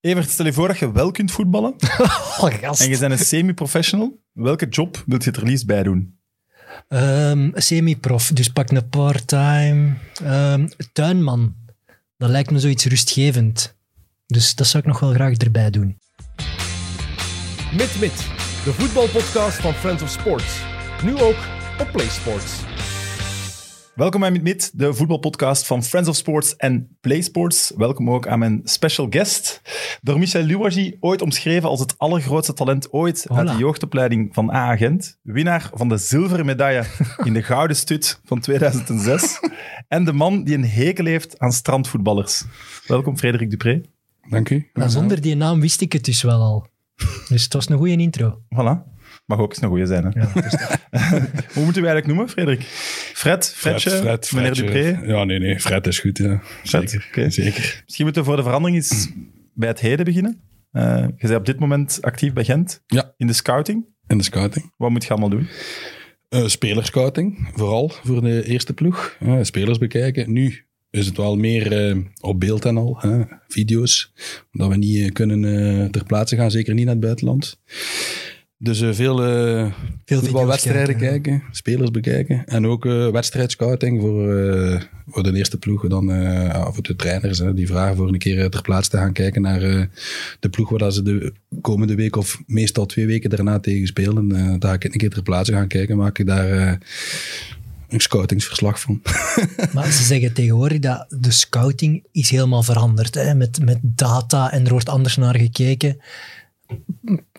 Evert, stel je voor dat je wel kunt voetballen Oh, gast. en je bent een semi-professional. Welke job wil je het er liefst bij doen? Ehm, Semi-prof, dus pak een part-time. Ehm, tuinman, dat lijkt me zoiets rustgevend. Dus dat zou ik nog wel graag erbij doen. Mit Mit, de voetbalpodcast van Friends of Sports. Nu ook op PlaySports. Welkom bij Mit, de voetbalpodcast van Friends of Sports en Play Sports. Welkom ook aan mijn special guest. Door Michel Louagie, ooit omschreven als het allergrootste talent ooit uit de jeugdopleiding van A-agent. Winnaar van de zilveren medaille in de Gouden Stut van 2006. En de man die een hekel heeft aan strandvoetballers. Welkom Frederik Dupré. Dank u. Maar zonder die naam wist ik het dus wel al. Dus het was een goede intro. Voilà. Mag ook eens een goeie zijn. Hè? Ja, dus dat- Hoe moeten we eigenlijk noemen, Frederik? Fred, Fredje, meneer Fredje. Dupré? Ja, nee, nee. Fred is goed, ja. Fred, Zeker. oké. Zeker. Misschien moeten we voor de verandering eens bij het heden beginnen. Eh, je bent op dit moment actief bij Gent Ja. in de scouting. In de scouting. Wat moet je allemaal doen? Eh spelerscouting, vooral voor de eerste ploeg. Eh, spelers bekijken. Nu is het wel meer eh, op beeld en al. hè. Video's. Omdat we niet kunnen eh, ter plaatse gaan, zeker niet naar het buitenland. Dus eh, veel, eh Veel voetbalwedstrijden video's kijken, kijken, spelers bekijken. En ook eh wedstrijdscouting voor, eh, voor de eerste ploegen. Dan eh, voor de trainers hè, die vragen voor een keer eh, ter plaatse te gaan kijken naar eh, de ploeg waar dat ze de komende week of meestal twee weken daarna tegen spelen. Eh, daar ga ik een keer ter plaatse gaan kijken. Maak ik daar eh, een scoutingsverslag van. Maar ze zeggen tegenwoordig dat de scouting is helemaal veranderd. Hè? Met, met data en er wordt anders naar gekeken.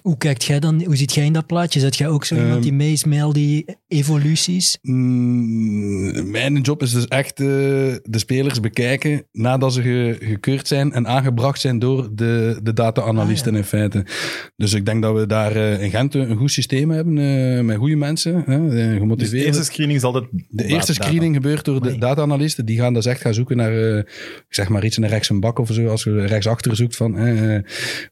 Hoe kijkt jij dan? Hoe zit jij in dat plaatje? Zet jij ook zo iemand Ehm, die mee is met al die evoluties? Mm, mijn job is dus echt eh, de spelers bekijken nadat ze ge- gekeurd zijn en aangebracht zijn door de, de data-analysten Ah, in feite. Dus ik denk dat we daar eh, in Gent een goed systeem hebben eh, met goede mensen, hè, eh, Dus de eerste screening is altijd... De eerste screening gebeurt door de data-analysten. Die gaan dus echt gaan zoeken naar, eh, ik zeg maar iets naar rechts een bak of zo. Als je rechtsachter zoekt van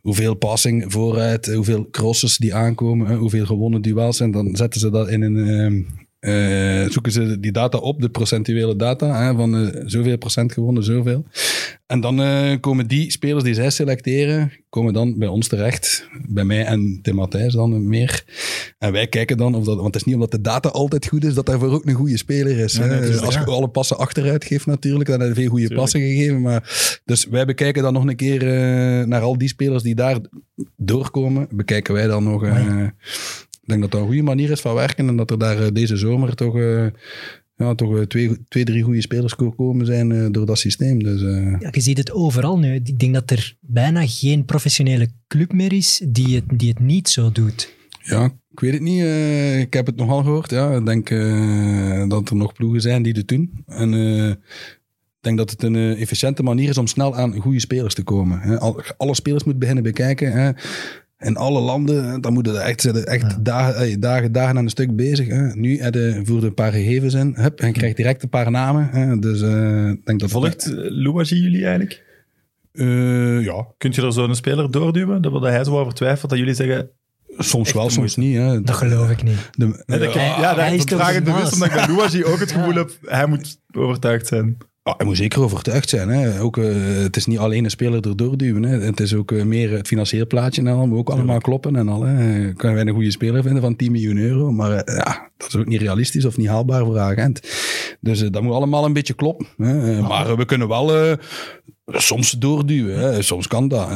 hoeveel passing vooruit, hoeveel crosses die aankomen, hoeveel gewonnen duels. En dan zetten ze dat in een... eh, zoeken ze die data op, de procentuele data, hè, van eh, zoveel procent gewonnen, zoveel. En dan eh, komen die spelers die zij selecteren, komen dan bij ons terecht. Bij mij en Tim Matthijs dan meer. En wij kijken dan of dat, want het is niet omdat de data altijd goed is, dat daarvoor ook een goede speler is. Hè. Als je ja. alle passen achteruit geeft natuurlijk, dan heb je veel goede Tuurlijk. passen gegeven. Maar, dus wij bekijken dan nog een keer naar al die spelers die daar doorkomen, bekijken wij dan nog. Ik denk dat dat een goede manier is van werken en dat er daar eh, deze zomer toch, eh, ja, toch eh, twee, twee, drie goede spelers gekomen zijn door dat systeem. Dus, Ja, je ziet het overal nu. Ik denk dat er bijna geen professionele club meer is die het, die het niet zo doet. Ja, ik weet het niet. ik heb het nogal gehoord. Ja. Ik denk dat er nog ploegen zijn die het doen. En ik denk dat het een efficiënte manier is om snel aan goede spelers te komen. Alle spelers moet beginnen bekijken. In alle landen, hè, dan moeten er echt, echt dagen, dagen, dagen aan een stuk bezig. Hè. Nu je voert een paar gegevens in hup, en je krijgt direct een paar namen. Hè. Dus eh, denk dat Volgt eh, Louagie jullie eigenlijk? Eh, ja, Kunt je er zo'n speler doorduwen? Dat hij zo over twijfelt dat jullie zeggen... soms wel, de soms niet. Hè. Dat geloof ik niet. De- Nee, dat, Hij- ja, hij is dat toch vraag de ik bewust omdat ik bij Louagie ook het gevoel Ja. heb, hij moet overtuigd zijn. Ja, hij moet zeker overtuigd zijn. Hè. Ook, eh, het is niet alleen een speler erdoor duwen. Hè. Het is ook eh, meer het financiële plaatje en al. Moet ook allemaal kloppen en al. Hè. Kunnen wij een goede speler vinden van 10 miljoen euro. Maar eh, ja, dat is ook niet realistisch of niet haalbaar voor agent. Dus dat moet allemaal een beetje kloppen. Hè. Maar we kunnen wel soms doorduwen. Hè. Soms kan dat.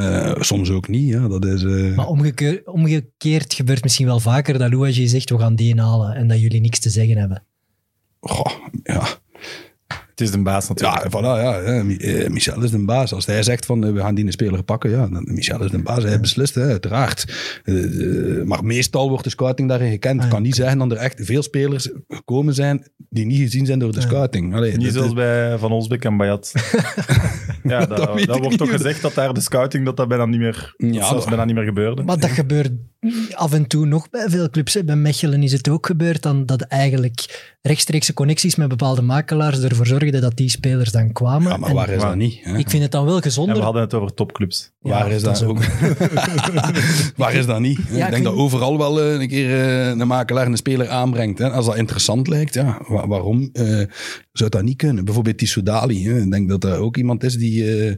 soms ook niet. Ja. Dat is, Maar omgekeerd, omgekeerd gebeurt misschien wel vaker dat Louagie zegt we gaan die halen en dat jullie niks te zeggen hebben. goh, ja. Het is de baas natuurlijk. Ja, voilà, ja, eh, Michel is de baas. Als hij zegt van eh, we gaan die een speler pakken, ja, dan Michel is de baas. Hij beslist, hè, uiteraard. Eh, maar meestal wordt de scouting daarin gekend. Ah, ja. kan niet zeggen dat er echt veel spelers gekomen zijn die niet gezien zijn door de scouting. Allee, Niet zoals bij Van Olsbeek en Bayat. ja, dat, Dat wordt toch gezegd dat daar de scouting dat dat bijna niet meer, Ja, dat zelfs dat- bijna niet meer gebeurde. Maar dat gebeurt af en toe nog bij veel clubs. hè. Bij Mechelen is het ook gebeurd dan dat eigenlijk rechtstreekse connecties met bepaalde makelaars ervoor zorgden dat die spelers dan kwamen. ja, maar En waar is dat niet? Hè? Ik vind het dan wel en gezonder. we hadden het over topclubs. Ja, waar is dat, ook? waar is dat niet? Ja, ik ik denk dat overal wel eh, een keer eh, een makelaar een speler aanbrengt. Hè. Als dat interessant lijkt, ja, wa- waarom eh, zou dat niet kunnen? Bijvoorbeeld die Soudali. Hè. Ik denk dat dat ook iemand is die, eh,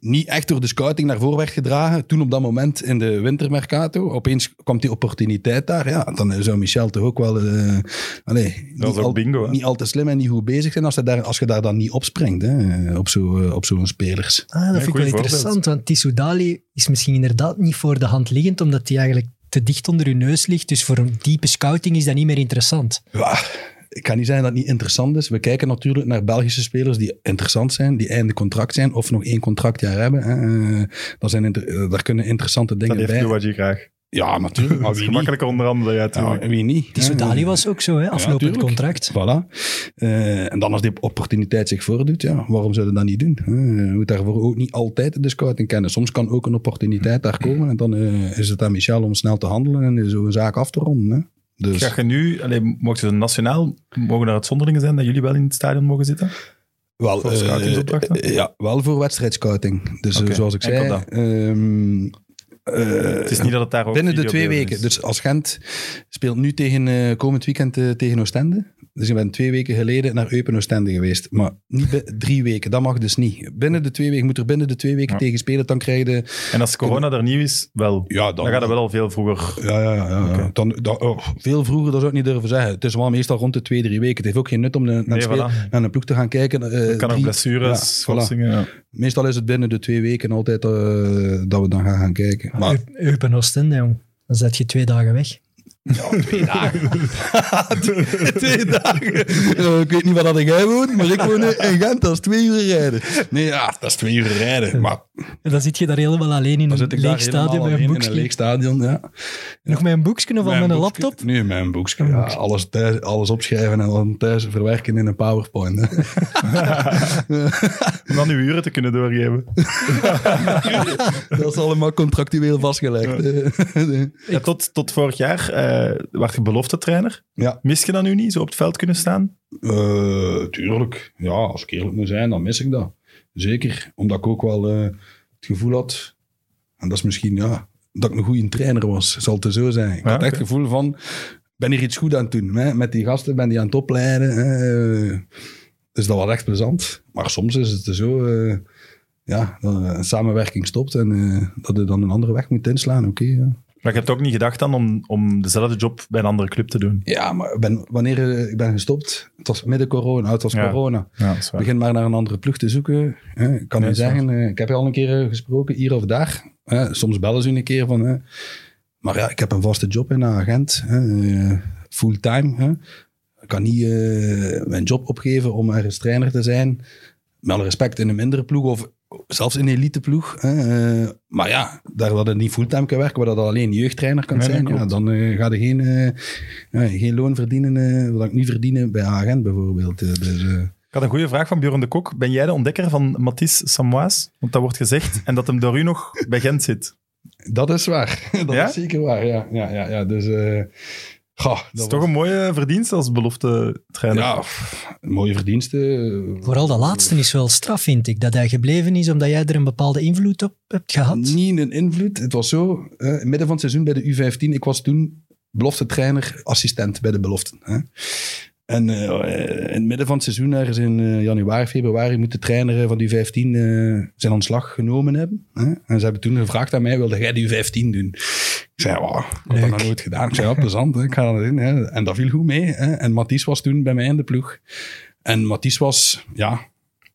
niet echt door de scouting naar voren werd gedragen. Toen op dat moment in de wintermercato, opeens kwam die opportuniteit daar. Ja, dan zou Michel toch ook wel eh allee, Dat is niet, al, bingo, niet al te slim en niet goed bezig zijn als je daar, als je daar dan niet op springt, hè, op zo'n eh, op zo'n spelers. Ah, dat Ja, vind ik wel voorbeeld. interessant, want Tissou Dali is misschien inderdaad niet voor de hand liggend, omdat hij eigenlijk te dicht onder uw neus ligt. Dus voor een diepe scouting is dat niet meer interessant. Ja, ik kan niet zeggen dat het niet interessant is. We kijken natuurlijk naar Belgische spelers die interessant zijn, die einde contract zijn of nog één contractjaar hebben. Eh, dat zijn inter- eh, daar kunnen interessante Dat dingen heeft bij. Louwagie graag. Ja, natuurlijk. Maar Dat is wie niet? gemakkelijker onder andere, ja, Ja, tuurlijk. wie niet? Tissou hè. Dali was ook zo, hè, aflopend contract. Voilà. Eh, en dan als die opportuniteit zich voordoet, ja, waarom zou je dat niet doen? hè? Je moet daarvoor ook niet altijd de scouting kennen. Soms kan ook een opportuniteit daar komen en dan is het aan Michel om snel te handelen en zo'n zaak af te ronden. Hè? Dus, Ga je nu, alleen, mocht het nationaal, mogen er uitzonderingen zijn dat jullie wel in het stadion mogen zitten? wel, voor eh, ja, wel voor wedstrijdscouting. Dus eh, zoals ik zei, dat. Eh, Het is niet dat het daar ook binnen de twee weken. is. Dus als Gent speelt nu tegen eh, komend weekend eh, tegen Oostende. Dus ik ben twee weken geleden naar Eupen Oostende geweest. Maar niet drie weken, dat mag dus niet. Binnen de twee weken, je moet er binnen de twee weken Ja. tegen spelen. Dan krijg je... En als corona er nieuw is, wel. Ja, dan, Dan gaat het wel al veel vroeger. Ja, ja, ja. Dan, dan, oh, veel vroeger, dat zou ik niet durven zeggen. Het is wel meestal rond de twee, drie weken. Het heeft ook geen nut om de- naar, Nee, een speel- voilà. naar een ploeg te gaan kijken. Het kan ook drie- blessures, Ja, schorsingen. ja. Meestal is het binnen de twee weken altijd dat we dan gaan, gaan kijken. Maar Eu- Eupen Oostende, jong. Dan zet je twee dagen weg. ja, twee dagen. twee dagen. Eh, ik weet niet waar dat jij woont, maar ik woon in Gent. Dat is twee uur rijden. Nee, ja, dat is twee uur rijden. Maar En dan zit je daar helemaal alleen in dan een zit ik daar leeg stadion helemaal met een alleen in een leeg stadion, ja. Nog met een boekje of al met een laptop? Nee, met een boekje. Ja, alles, thuis, alles opschrijven en dan thuis verwerken in een PowerPoint. Hè. Om dan uw uren te kunnen doorgeven. dat is allemaal contractueel vastgelegd. Ja, tot, tot vorig jaar eh werd je belofte trainer. ja, Mis je dat nu niet, zo op het veld kunnen staan? Eh, tuurlijk. Ja, als ik eerlijk moet zijn, dan mis ik dat. Zeker, omdat ik ook wel eh, het gevoel had, en dat is misschien, ja, dat ik een goede trainer was, zal het zo zijn. Ik Ja, had echt het gevoel van, ben hier iets goed aan het doen. Hè? Met die gasten ben die aan het opleiden. Hè? Dus dat was echt plezant. Maar soms is het zo, eh, ja, dat een samenwerking stopt en eh, dat je dan een andere weg moet inslaan. Oké, ja. Maar je hebt ook niet gedacht dan om, om dezelfde job bij een andere club te doen? Ja, maar ben, wanneer eh, ik ben gestopt, het was midden corona, het was Ja. corona. Ja. Begin maar naar een andere ploeg te zoeken. Hè. Ik kan dat is zeggen, eh, ik heb je al een keer eh, gesproken, hier of daar. Hè. Soms bellen ze een keer van... hè. Maar ja, ik heb een vaste job in een agent. hè. Fulltime. hè. Ik kan niet mijn job opgeven om ergens trainer te zijn. Met alle respect in een mindere ploeg of zelfs in een eliteploeg. Hè. Eh, maar ja, daar dat het niet fulltime kan werken, waar dat alleen jeugdtrainer kan Nee, zijn, ja, dan eh, ga je geen, ja, geen loon verdienen wat ik niet verdienen bij agent bijvoorbeeld. Dus, Ik had een goede vraag van Björn de Kok. Ben jij de ontdekker van Matisse Samois? Want dat wordt gezegd. En dat hem door u nog bij Gent zit. Dat is waar. Dat Ja? is zeker waar, ja. ja, ja, ja. Dus, goh, Dat is toch een mooie verdienste als belofte trainer. Ja, pff, een mooie verdienste. Vooral dat laatste is wel straf, vind ik. Dat hij gebleven is omdat jij er een bepaalde invloed op hebt gehad. Niet een invloed. Het was zo, eh, midden van het seizoen bij de U15, ik was toen belofte trainer, assistent bij de beloften. Hè. En eh, in het midden van het seizoen, ergens in eh, januari, februari, moet de trainer van U15 eh, zijn ontslag genomen hebben. Hè. En ze hebben toen gevraagd aan mij, wilde jij de U15 doen? Ik zei, wow, ik had dat nog nooit gedaan. Ik zei, ja, plezant, hè, ik ga dat doen. Hè. En dat viel goed mee. Hè. En Mathies was toen bij mij in de ploeg. En Mathies was, ja,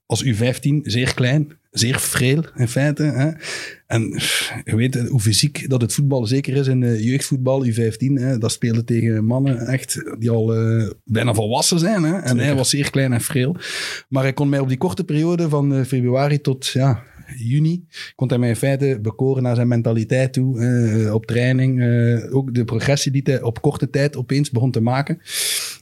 als U15 zeer klein, zeer freel in feite. Hè. En je weet hoe fysiek dat het voetbal zeker is in eh, jeugdvoetbal, U15. Hè. Dat speelde tegen mannen echt die al eh, bijna volwassen zijn. Hè. En hij was zeer klein en freel. Maar hij kon mij op die korte periode van eh, februari tot ja, juni, kon hij mij in feite bekoren naar zijn mentaliteit toe. eh, op training. eh, ook de progressie die hij op korte tijd opeens begon te maken.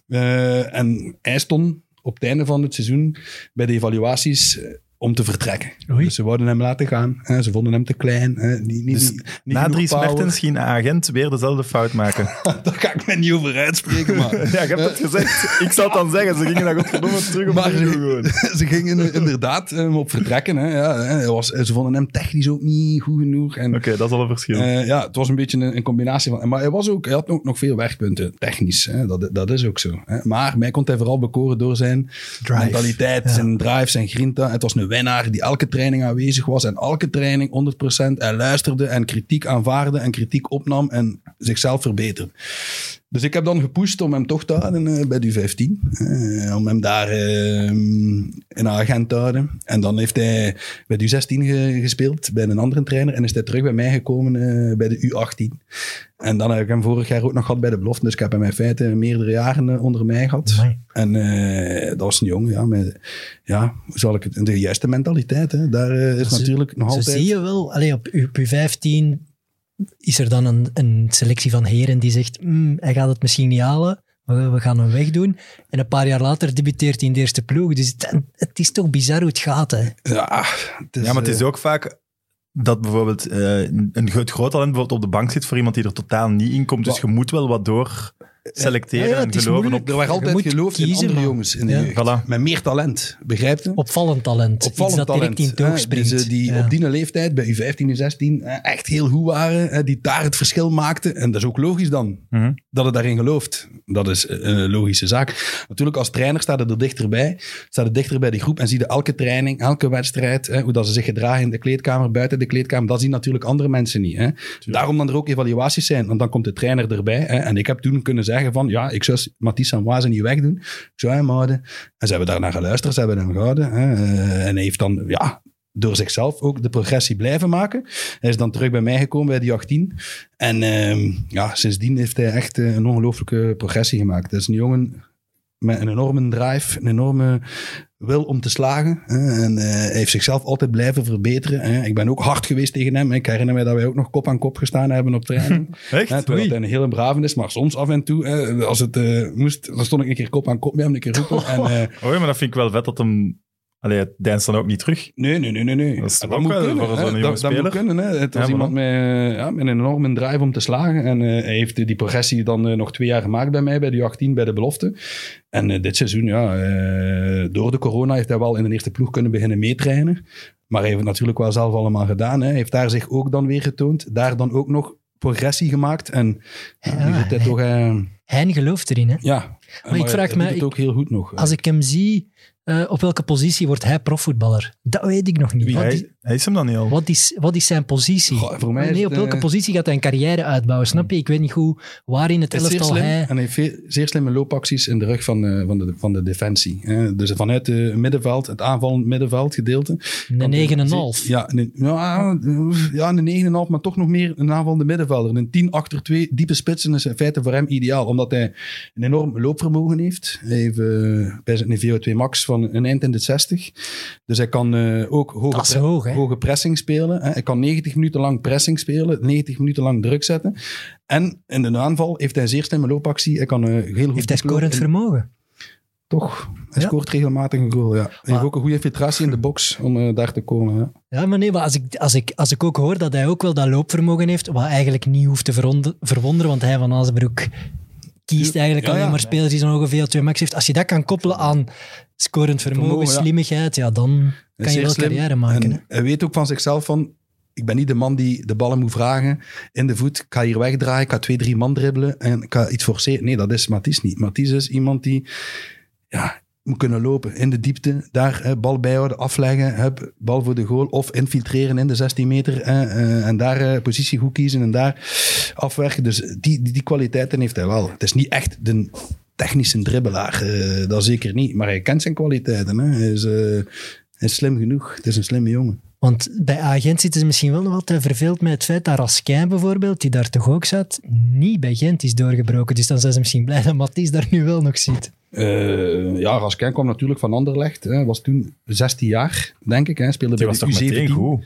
Eh, en hij stond op het einde van het seizoen bij de evaluaties eh, om te vertrekken. Oei. Dus ze wouden hem laten gaan. hè. Ze vonden hem te klein. hè. Niet, niet, Dus niet, Na drie power. Mertens ging een agent weer dezelfde fout maken. Daar ga ik me niet over uitspreken, maar... ja, je hebt het gezegd. Ik zou het dan zeggen. Ze gingen naar godverdomme terug op Maar gewoon. ze gingen inderdaad hem op vertrekken. Hè. Ja. Hij was, ze vonden hem technisch ook niet goed genoeg. En, Oké, dat is al een verschil. eh, ja, het was een beetje een, een combinatie van... Maar hij, was ook, hij had ook nog veel werkpunten, technisch. Hè. Dat, dat is ook zo. Hè. Maar mij kon hij vooral bekoren door zijn Drive. mentaliteit, Ja. zijn drive, zijn grinta. Het was een winnaar die elke training aanwezig was en elke training 100% en luisterde en kritiek aanvaarde en kritiek opnam en zichzelf verbeterde. Dus ik heb dan gepusht om hem toch te houden eh, bij de U15. eh, om hem daar eh, in agent te houden. En dan heeft hij bij de U16 ge- gespeeld, bij een andere trainer. En is hij terug bij mij gekomen eh, bij de U18. En dan heb ik hem vorig jaar ook nog gehad bij de belofte. Dus ik heb hem in feite meerdere jaren onder mij gehad. En eh, dat was een jongen, ja, met, ja, hoe zal ik het, de juiste mentaliteit. Hè. Daar is natuurlijk nog altijd... zie je wel, allee, op, u- op U15 is er dan een, een selectie van heren die zegt, "Hmm, hij gaat het misschien niet halen, we, we gaan hem wegdoen. En een paar jaar later debuteert hij in de eerste ploeg. Dus het, het is toch bizar hoe het gaat. Hè? Ja, het is, Ja, maar het is eh, ook vaak dat bijvoorbeeld eh, een groot, groot talent bijvoorbeeld op de bank zit voor iemand die er totaal niet in komt. Dus je moet wel wat door selecteren Ja, ja, en geloven op... Er werd Je altijd moet geloof in andere man. jongens in de Ja. jeugd. Voilà. Met meer talent, begrijp je? Opvallend talent. Opvallend Iets dat direct in talent. hè. springt. Dus, eh, die Ja. op die leeftijd, bij U15, U16, eh, echt heel goed waren. hè, Die daar het verschil maakten. En dat is ook logisch dan, Mhm. dat het daarin gelooft. Dat is eh, een logische zaak. Natuurlijk, als trainer staat het er dichterbij. Staat het dichter bij de groep en zie je elke training, elke wedstrijd, hè, hoe dat ze zich gedragen in de kleedkamer, buiten de kleedkamer. Dat zien natuurlijk andere mensen niet. Hè. Daarom dan er ook evaluaties zijn, want dan komt de trainer erbij. Hè. En ik heb toen kunnen zeggen van, ja, ik zou Mathies en Wazen niet wegdoen. Ik zou hem houden. En ze hebben daarnaar geluisterd, ze hebben hem gehouden. Eh, En hij heeft dan, ja, door zichzelf ook de progressie blijven maken. Hij is dan terug bij mij gekomen bij die 18. En ehm, ja, sindsdien heeft hij echt eh, een ongelooflijke progressie gemaakt. Dat is een jongen met een enorme drive, een enorme wil om te slagen. hè. En eh, hij heeft zichzelf altijd blijven verbeteren. hè. Ik ben ook hard geweest tegen hem. Ik herinner me dat wij ook nog kop aan kop gestaan hebben op training. Echt? Hè, terwijl hij een hele brave is, maar soms af en toe, hè, als het eh, moest, dan stond ik een keer kop aan kop met hem, een keer roepen. En, eh, Oh ja, maar dat vind ik wel vet dat hem... Allee, het deinst dan ook niet terug. Nee, nee, nee, nee. nee. Dat is toch dat ook moet wel kunnen. voor zo'n jonge dat, dat moet kunnen. Hè. Het was Ja, iemand met, eh, ja, met een enorme drive om te slagen. En eh, hij heeft die progressie dan eh, nog twee jaar gemaakt bij mij, bij de 18 bij de belofte. En dit seizoen, ja, eh, door de corona heeft hij wel in de eerste ploeg kunnen beginnen meetrainen. Maar hij heeft het natuurlijk wel zelf allemaal gedaan. Hè. Hij heeft daar zich ook dan weer getoond. Daar dan ook nog progressie gemaakt. En ja, nu zit hij toch... eh, Hij gelooft erin. Hè? ja, Maar ik vraag hij me- doet het ik- ook heel goed nog. Als ik hem zie, eh, op welke positie wordt hij profvoetballer? Dat weet ik nog niet. Wie? Wat, is, Hij, hij is hem dan niet al. wat, is, wat is zijn positie? Goh, voor mij nee, het, op welke eh, positie gaat hij een carrière uitbouwen? Snap je? Ik weet niet hoe, waar in het Hij is zeer elftal slim hij... en hij heeft zeer slimme loopacties in de rug van de, van de, van de defensie. hè. Dus vanuit het middenveld, het aanvallend middenveld gedeelte. Een 9,5. Ja, een, ja, ja, een 9,5, maar toch nog meer een aanvallende middenvelder. Een 10 achter 2 diepe spitsen is in feite voor hem ideaal, omdat hij een enorm loopvermogen heeft. Hij heeft eh, bij zijn VO2 max van een eind in de 60. Dus hij kan eh, ook hoge, hoog, hoge pressing spelen. Hè. Hij kan 90 minuten lang pressing spelen, 90 minuten lang druk zetten. En in de aanval heeft hij een zeer slimme loopactie. Hij kan eh, heel goed Heeft hij scorend en- vermogen? Toch. Hij Ja. scoort regelmatig een goal, ja. Hij heeft ook een goede infiltratie in de box om eh, daar te komen. Ja. Ja, maar nee, maar als ik, als, ik, als ik ook hoor dat hij ook wel dat loopvermogen heeft, wat eigenlijk niet hoeft te verwonderen, want hij van Azenbroek kiest eigenlijk Ja, alleen maar spelers die zo'n hoge VO2 max heeft. Als je dat kan koppelen aan scorend vermogen, Vermogen, ja. slimmigheid, ja, dan kan je wel slim. carrière maken. hè. En hij weet ook van zichzelf van... Ik ben niet de man die de ballen moet vragen in de voet. Ik ga hier wegdraaien, ik ga twee, drie man dribbelen en ik ga iets forceren. Nee, dat is Mathies niet. Mathies is iemand die ja, moet kunnen lopen in de diepte. Daar hè, bal bijhouden, afleggen, hup, bal voor de goal. Of infiltreren in de 16 meter hè, eh, en daar eh, positie goed kiezen en daar afwerken. Dus die, die, die kwaliteiten heeft hij wel. Het is niet echt de technische dribbelaar, eh, dat zeker niet. Maar hij kent zijn kwaliteiten. Hè. Hij, is, eh, hij is slim genoeg. Het is een slimme jongen. Want bij Agent zitten ze misschien wel nog altijd verveeld met het feit dat Raskin bijvoorbeeld, die daar toch ook zat, niet bij Gent is doorgebroken. Dus dan zijn ze misschien blij dat Mathies daar nu wel nog zit. Eh, ja, Raskin kwam natuurlijk van Anderlecht. Hè. Was toen 16 jaar, denk ik. Hè. Speelde Die bij was de toch U17. meteen goed?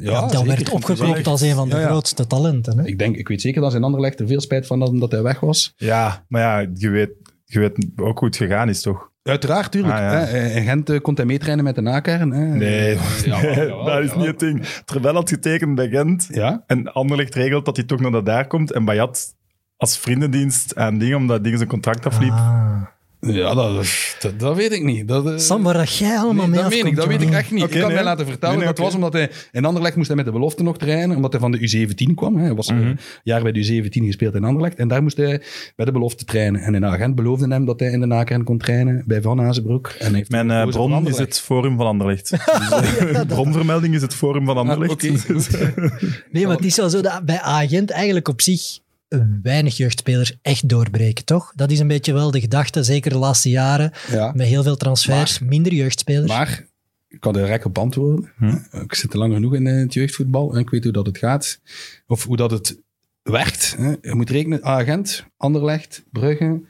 Ja, dat zeker. werd opgeklopt als een van de Ja, ja. grootste talenten. Hè? Ik, denk, ik weet zeker dat ze in Anderlecht er veel spijt van dat hij weg was. Ja, maar ja, je weet, je weet ook hoe het gegaan is, toch? Uiteraard, tuurlijk. Ah, ja. hè. In Gent eh, kon hij meetrainen met de nakern. Hè. Nee, Ja, jawel, dat is jawel. niet het ding. Terwijl had getekend bij Gent Ja, en Anderlecht regelt dat hij toch naar dat daar komt en Bayat als vriendendienst aan dingen, omdat dingen zijn contract afliep. Ah. Ja, dat, dat, dat weet ik niet. Dat, eh, Sam, waar dat jij allemaal Nee, mee dat meen ik, afkomt, dat weet ik jongen. echt niet. Oké, ik nee. mij laten vertellen, Nee, nee, dat was omdat hij in Anderlecht moest hij met de belofte nog trainen, omdat hij van de U17 kwam. Hè. Hij was Mhm. een jaar bij de U17 gespeeld in Anderlecht en daar moest hij bij de belofte trainen. En een agent beloofde hem dat hij in de nakern kon trainen bij Van Azenbroek. En heeft Mijn eh, gekozen voor bron is Anderlecht. het Forum van Anderlecht. Dus, eh, bronvermelding is het Forum van Anderlecht. Ah, oké, Nee, maar het is wel zo dat bij Agent eigenlijk op zich weinig jeugdspelers echt doorbreken, toch? Dat is een beetje wel de gedachte, zeker de laatste jaren, Ja. met heel veel transfers, minder jeugdspelers. Maar ik kan er direct op antwoorden. Hm. Ik zit er lang genoeg in eh, het jeugdvoetbal en ik weet hoe dat het gaat. Of hoe dat het werkt. Hè. Je moet rekenen, Agent, Anderlecht, Brugge,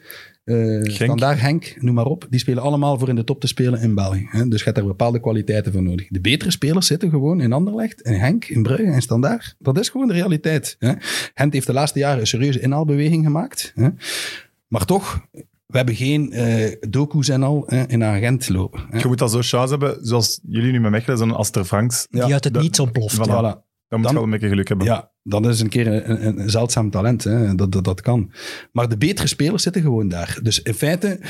Standaard Henk, noem maar op. Die spelen allemaal voor in de top te spelen in België. Hè. Dus je hebt daar bepaalde kwaliteiten voor nodig. De betere spelers zitten gewoon in Anderlecht, in Henk, in Brugge en Standaard. Dat is gewoon de realiteit. Hè. Gent heeft de laatste jaren een serieuze inhaalbeweging gemaakt. Hè. Maar toch, we hebben geen eh docu's en al hè, in Agent lopen. Hè. Je moet dat zo chance hebben, zoals jullie nu met Mechelen, zo'n Aster Franks. Ja, die uit het niets ontploft. Voilà. Voilà. Dan moet je wel een beetje geluk hebben. Ja, dat is een keer een, een, een zeldzaam talent. Hè. Dat, dat, dat kan. Maar de betere spelers zitten gewoon daar. Dus in feite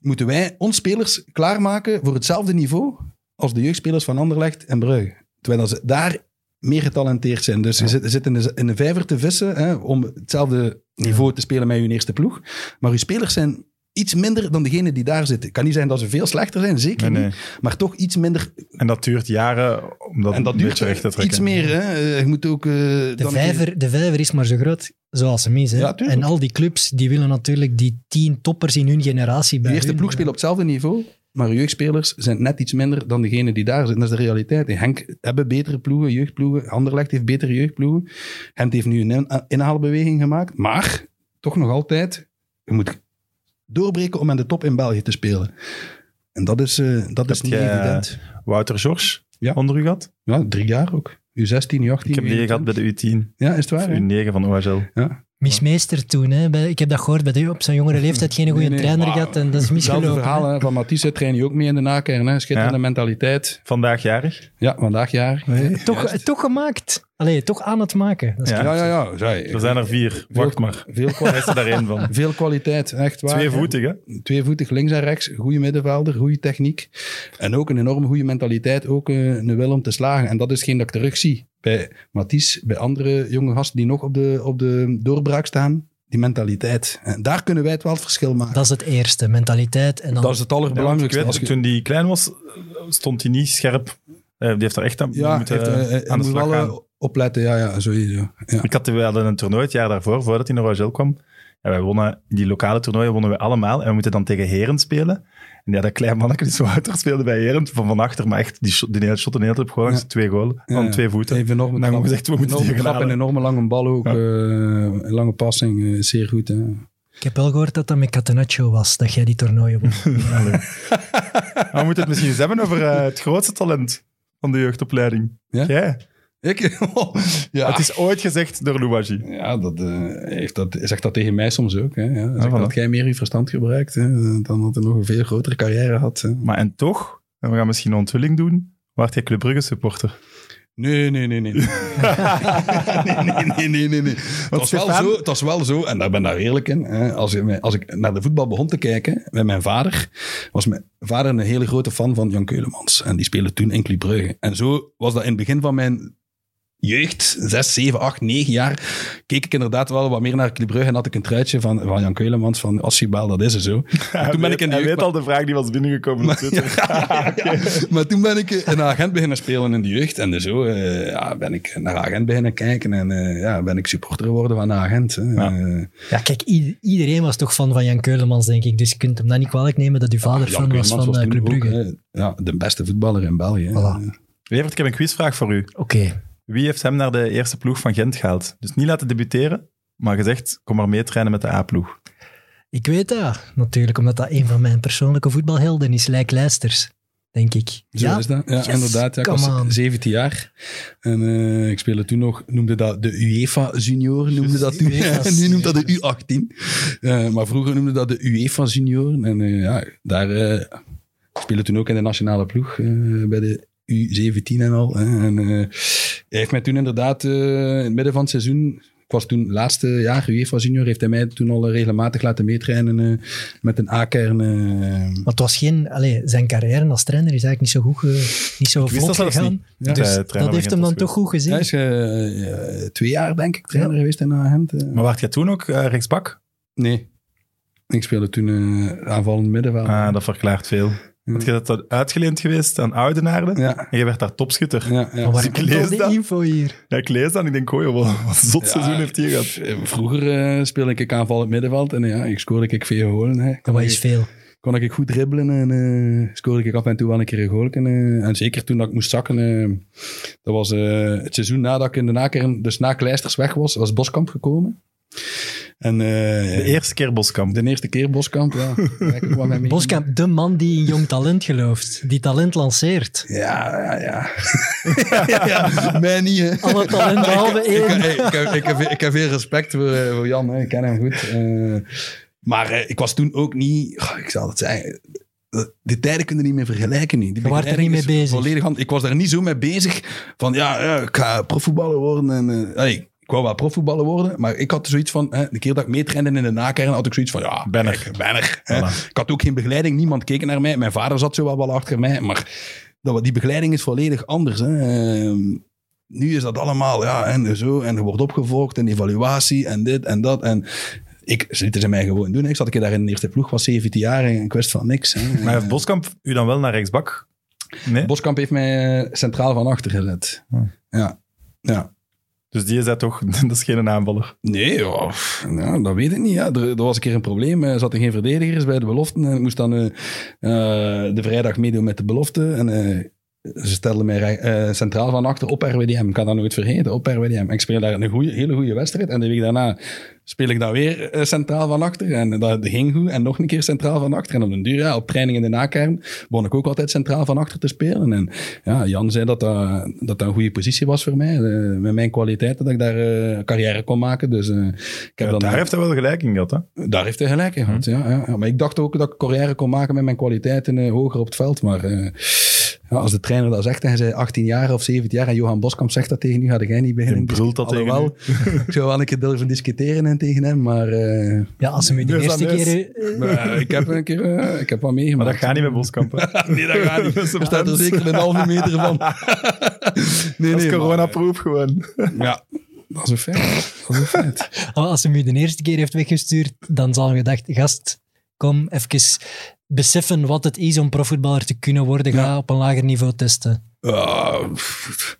moeten wij ons spelers klaarmaken voor hetzelfde niveau als de jeugdspelers van Anderlecht en Brugge. Terwijl ze daar meer getalenteerd zijn. Dus je zit, je zit in, de, in de vijver te vissen hè, om hetzelfde niveau te spelen met je eerste ploeg. Maar je spelers zijn iets minder dan degene die daar zitten. Het kan niet zijn dat ze veel slechter zijn, zeker Nee, nee. niet. Maar toch iets minder. En dat duurt jaren om dat en dat duurt recht te trekken. iets meer. Hè. Je moet ook... eh, De dan een keer- vijver, de vijver is maar zo groot zoals hem is. Hè? Ja, en al die clubs die willen natuurlijk die tien toppers in hun generatie bij De eerste hun. ploeg speelt op hetzelfde niveau, maar jeugdspelers zijn net iets minder dan degene die daar zitten. Dat is de realiteit. Henk hebben betere ploegen, jeugdploegen. Anderlecht heeft betere jeugdploegen. Gent heeft nu een in- inhaalbeweging gemaakt. Maar toch nog altijd, je moet doorbreken om aan de top in België te spelen. En dat is, eh, dat is niet jij- evident. Wouter Ja. onder u gehad? Ja, drie jaar ook. U16, U18. Ik heb die gehad bij de U10. Ja, is het waar? Of hè? U9 van OHL. Ja. Mismeester toen. Hè? Bij- ik heb dat gehoord bij de, op zijn jongere leeftijd geen goede Nee, nee, trainer gehad en dat is Hetzelfde misgelopen. verhaal hè. van Matisse train je ook mee in de nakern. Hè. Schitterende Ja. mentaliteit. Vandaag jarig. Ja, vandaag jaar. Toch, toch gemaakt. Allee, toch aan het maken. Dat is Ja. Ja, ja, ja. Zij, Er zijn er vier. Wacht maar. Veel, kwa- Hij is er daar één van. veel kwaliteit, echt waar. Tweevoetig, hè? Tweevoetig, links en rechts. Goede middenvelder, goede techniek. En ook een enorm goede mentaliteit. Ook eh, een wil om te slagen. En dat is geen dat ik terugzie bij Mathies, bij andere jonge gasten die nog op de, op de doorbraak staan. Die mentaliteit. En daar kunnen wij het wel het verschil maken. Dat is het eerste, mentaliteit. En dan, Dat is het Ja, want allerbelangrijkste. ik weet, Als je- Toen die klein was, stond hij niet scherp. Eh, die heeft er echt aan ja, moeten, heeft, eh, aan de moet slag wel gaan. eh, opletten. Ja, ja, sowieso. Ja. Ik had, we hadden een toernooi het jaar daarvoor, voordat hij naar Rogel kwam. En wij wonnen, die lokale toernooien wonnen we allemaal. En we moeten dan tegen Heren spelen. En ja, dat klein mannetje die zo Wouter speelde bij Heren, van van achter, maar echt, die, shot, die hele shot een hele tijd gewoon Ja. twee golen, van Ja, twee voeten. Even En dan gezegd, we moeten die halen. een enorme lange bal ook. Ja. eh, een lange passing, eh, zeer goed. Hè. Ik heb wel gehoord dat dat met Catenaccio was, dat jij die toernooien won. We moeten het misschien eens hebben over eh, het grootste talent van de jeugdopleiding. Ja? Jij. Ik? ja. Het is ooit gezegd door Louagie. Ja, dat, eh, heeft dat, zegt dat tegen mij soms ook. Hè, ja. Ah, voilà. dat jij meer je verstand gebruikt, hè, dan dat hij nog een veel grotere carrière had. Hè. Maar en toch, en we gaan misschien een onthulling doen, waart jij Club Brugge supporter. Nee, nee, nee, nee. nee, nee, nee, nee, nee. Het was, wel zo, het was wel zo, en daar ben ik daar eerlijk in. Hè, als, ik, als ik naar de voetbal begon te kijken met mijn vader, was mijn vader een hele grote fan van Jan Keulemans. En die speelde toen in Club Brugge. En zo was dat in het begin van mijn jeugd, zes, zeven, acht, negen jaar, keek ik inderdaad wel wat meer naar Club Brugge en had ik een truitje van, van Jan Keulemans van Asjibal, dat is er zo. Toen ben weet, ik in de hij jeugd- weet al de vraag die was binnengekomen op Twitter. Maar toen ben ik een agent beginnen spelen in de jeugd. En zo eh, ja, ben ik naar agent beginnen kijken. En eh, ja, ben ik supporter geworden van de agent. hè. Ja. Eh, Ja, kijk, iedereen was toch fan van Jan Keulemans, denk ik. Dus je kunt hem dan niet kwalijk nemen dat uw vader Jan fan was van eh, toen Club ook, Brugge. ja, de beste voetballer in België. Voilà. Levert, ik heb een quizvraag voor u. Oké, Wie heeft hem naar de eerste ploeg van Gent gehaald? Dus niet laten debuteren, maar gezegd, kom maar mee trainen met de A-ploeg. ik weet dat natuurlijk, omdat dat een van mijn persoonlijke voetbalhelden is, Lijk Leisters, denk ik. Zo ja, is dat. Ja, Yes, inderdaad. Ja, ik come was on. 17 jaar. En eh, ik speelde toen nog, noemde dat de UEFA Junior, noemde dat toen. En nu noemt dat de U18. Eh, maar vroeger noemde dat de UEFA Junior. En eh, ja, daar eh speelde toen ook in de nationale ploeg eh, bij de U17 en al. hè. En eh, hij heeft mij toen inderdaad eh, in het midden van het seizoen ik was toen laatste jaar UEFA junior, heeft hij mij toen al regelmatig laten meetrainen eh, met een A-kern. eh. Maar het was geen... Allee, zijn carrière als trainer is eigenlijk niet zo goed, ge- niet zo vlot zelfs gegaan. niet. Ja. Dus Eh, dat heeft hem dan toch goed gezien. Hij is eh, eh, twee jaar, denk ik, trainer geweest in Agent. eh. Maar waart jij toen ook eh, rechtsbak? Nee. Ik speelde toen eh aanvallend middenveld. Ah, dat verklaart veel. Want je bent dat uitgeleend geweest aan Oudenaarde Ja. en je werd daar topschutter. Ja, ja. Maar waar ik lees die dat. info hier? Ja, ik lees dat en ik denk, oh joh, wat zot Ja, seizoen heeft hij gehad. eh, Vroeger eh, speelde ik aanvallend middenveld en eh, ja, ik scoorde ik veel golen. Hè. Dat ik, veel. kon ik goed dribbelen en eh, scoorde ik af en toe wel een keer een goal. En, en zeker toen dat ik moest zakken, dat was eh, het seizoen nadat ik in de nakern, dus na Kleisters weg was, was Boskamp gekomen. En, eh, De eerste keer Boskamp. de eerste keer Boskamp, ja. Boskamp, de man die in jong talent gelooft. Die talent lanceert. Ja, ja, ja. ja, ja. Mij niet, hè. Alle talent behalve ik, één. ik, ik, heb- ik, heb, ik heb veel respect voor, eh, voor Jan, hè. ik ken hem goed. Eh, maar ik was toen ook niet, oh, ik zal het zeggen, die tijden kunnen niet meer vergelijken. Nu. Die Je waart er niet mee bezig. Volledig ik was daar niet zo mee bezig van, ja, ja ik ga profvoetballer worden. En, eh, allee, ik wou wel profvoetballer worden, maar ik had zoiets van, hè, de keer dat ik meetrainde in de nakern, had ik zoiets van, ja, Ben er. ben er. Voilà. Ik had ook geen begeleiding, niemand keek naar mij. Mijn vader zat zo wel, wel achter mij, maar dat, die begeleiding is volledig anders. Hè. Ehm, nu is dat allemaal, ja, en zo, en er wordt opgevolgd, en evaluatie, en dit en dat. En ik, ze lieten ze mij gewoon doen. Ik zat een keer daar in de eerste ploeg, was 17 jaar en ik wist van niks. Hè. Maar heeft Boskamp u dan wel naar rechtsbak? Nee? Boskamp heeft mij eh, centraal van achter gezet. Hm. Ja. ja. Dus die zei toch, dat is geen aanvaller. Nee, ja, dat weet ik niet. Ja. Er, was een keer een probleem. Er zaten geen verdedigers bij de beloften. En ik moest dan eh, eh, de vrijdag meedoen met de belofte. En eh, ze stelden mij centraal van achter op RWDM. Ik kan dat nooit vergeten, op RWDM. Ik speel daar een hele goede wedstrijd. En de week daarna speel ik daar weer eh, centraal van achter. En dat ging goed. En nog een keer centraal van achter. En op den duur, ja, op training in de nakern, begon ik ook altijd centraal van achter te spelen. En ja, Jan zei dat dat, dat, dat een goede positie was voor mij. eh, met mijn kwaliteiten, dat ik daar eh, carrière kon maken. Dus ik heb Ja, dan daar heeft hij wel gelijk in gehad. Hè? daar heeft hij gelijk in gehad, ja, ja, ja. Maar ik dacht ook dat ik carrière kon maken met mijn kwaliteiten hoger op het veld. Maar ja, als de trainer dat zegt en hij zei 18 jaar of 17 jaar en Johan Boskamp zegt dat tegen u, ga jij niet beginnen. Brult dat tegen Alhoewel, Ik zou wel een keer durven discussiëren en tegen hem, maar, eh, Ja, als hem u de Dus eerste keer... eh, maar, eh, ik heb een keer ik heb wat Maar meegemaakt. dat gaat niet met Boskamp. Nee, dat gaat niet. Er staat er zeker een halve meter van. nee, Dat is nee, coronaproof gewoon. maar, Ja, dat is een feit. Dat is een feit. Als hem u de eerste keer heeft weggestuurd, dan zal hij gedacht, gast, kom even beseffen wat het is om profvoetballer te kunnen worden. Ga Ja. op een lager niveau testen. Pff.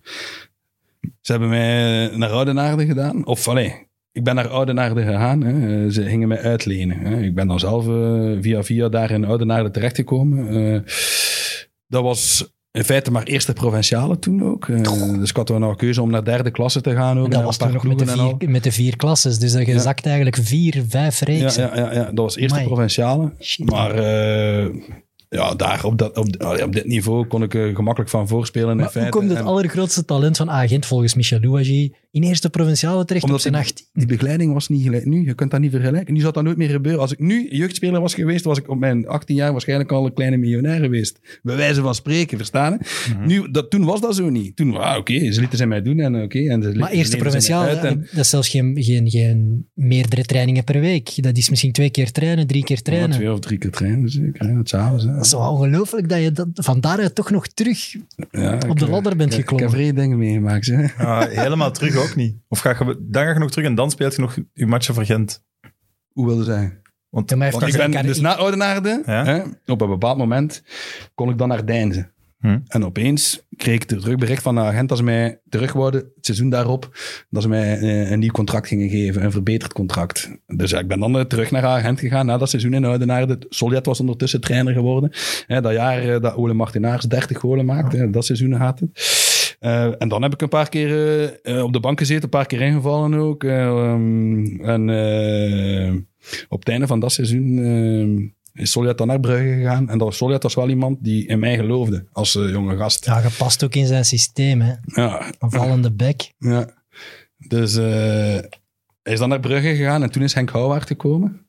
ze hebben mij naar Oudenaarde gedaan. Of, allee, ik ben naar Oudenaarde gegaan. Hè. Eh, Ze gingen mij uitlenen. Hè. Ik ben dan zelf eh, via via daar in Oudenaarde terechtgekomen. Eh dat was in feite maar eerste provinciale toen ook. Dus ik had nog een keuze om naar derde klasse te gaan. Ook, En dat was toen nog met de, vier, met de vier klasses. Dus dat je Ja. zakt eigenlijk vier, vijf reeksen. ja, ja, ja, dat was eerste Amai. provinciale. Shit. Maar ja, daar op, dat, op, op dit niveau kon ik er gemakkelijk van voorspelen. in Maar hoe feite. komt het allergrootste talent van agent volgens Michel Louagie in eerste provinciale terecht Omdat op zijn die- 18? Die begeleiding was niet gelijk nu. Je kunt dat niet vergelijken. Nu zou dat nooit meer gebeuren. Als ik nu jeugdspeler was geweest, was ik op mijn 18 jaar waarschijnlijk al een kleine miljonair geweest. Bij wijze van spreken, verstaan? Mhm. nu, dat, toen was dat zo niet. Toen, ah, oké, ze lieten ze mij doen en oké. en ze Maar eerste provinciale, uit en- dat is zelfs geen, geen, geen meerdere trainingen per week. Dat is misschien twee keer trainen, drie keer Ja, trainen. twee of drie keer trainen, zeker. s'avonds. hè. Dat is wel ongelooflijk dat je dat, van daaruit toch nog terug Ja, op de eh, ladder bent geklommen. Ik heb vrede dingen meegemaakt. Hè. Ah, helemaal terug ook niet. Of ga je, dan ga je nog terug en dan speelt je nog je matchen voor Gent. Hoe wilde zij? Want Ja, Want ik ben dus na Oudenaarde, Ja. hè, op een bepaald moment, kon ik dan naar Deinzen. Hm. En opeens kreeg ik terug bericht van de agent dat ze mij terug wouden, het seizoen daarop, dat ze mij eh, een nieuw contract gingen geven, een verbeterd contract. Dus ja, ik ben dan eh, terug naar de agent gegaan na dat seizoen in Oudenaarde. Soljet was ondertussen trainer geworden. Dat jaar eh, dat Ole Martinaars 30 golen maakte, dat seizoen gaat het. En dan heb ik een paar keer op de bank gezeten, een paar keer ingevallen ook. En op het einde van dat seizoen is Soljet dan naar Brugge gegaan. En dat was Soljet was wel iemand die in mij geloofde als eh, jonge gast. Ja, gepast ook in zijn systeem. Hè. Ja, Een vallende bek. ja. Dus eh, hij is dan naar Brugge gegaan en toen is Henk Houwaard gekomen.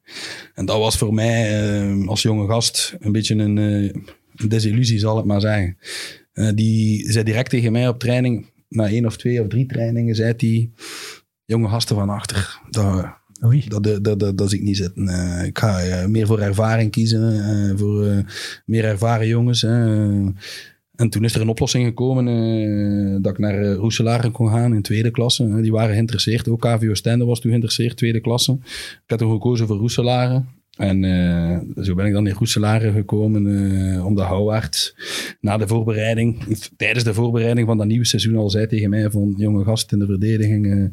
En dat was voor mij eh, als jonge gast een beetje een, een desillusie, zal ik maar zeggen. Die zei direct tegen mij op training, na één of twee of drie trainingen, zei hij... jonge gasten van achter. Dat, Dat, dat, dat, dat, zie ik niet zitten. Eh, ik ga eh, meer voor ervaring kiezen. eh, voor meer ervaren jongens. en toen is er een oplossing gekomen dat ik naar uh, Roeselare kon gaan in tweede klasse. die waren geïnteresseerd. Ook KVO Stende was toen geïnteresseerd, tweede klasse. Ik had toen gekozen voor Roeselare. En zo ben ik dan in Roeselare gekomen, eh omdat Houwaard na de voorbereiding, tijdens de voorbereiding van dat nieuwe seizoen al zei tegen mij van jonge gast in de verdediging,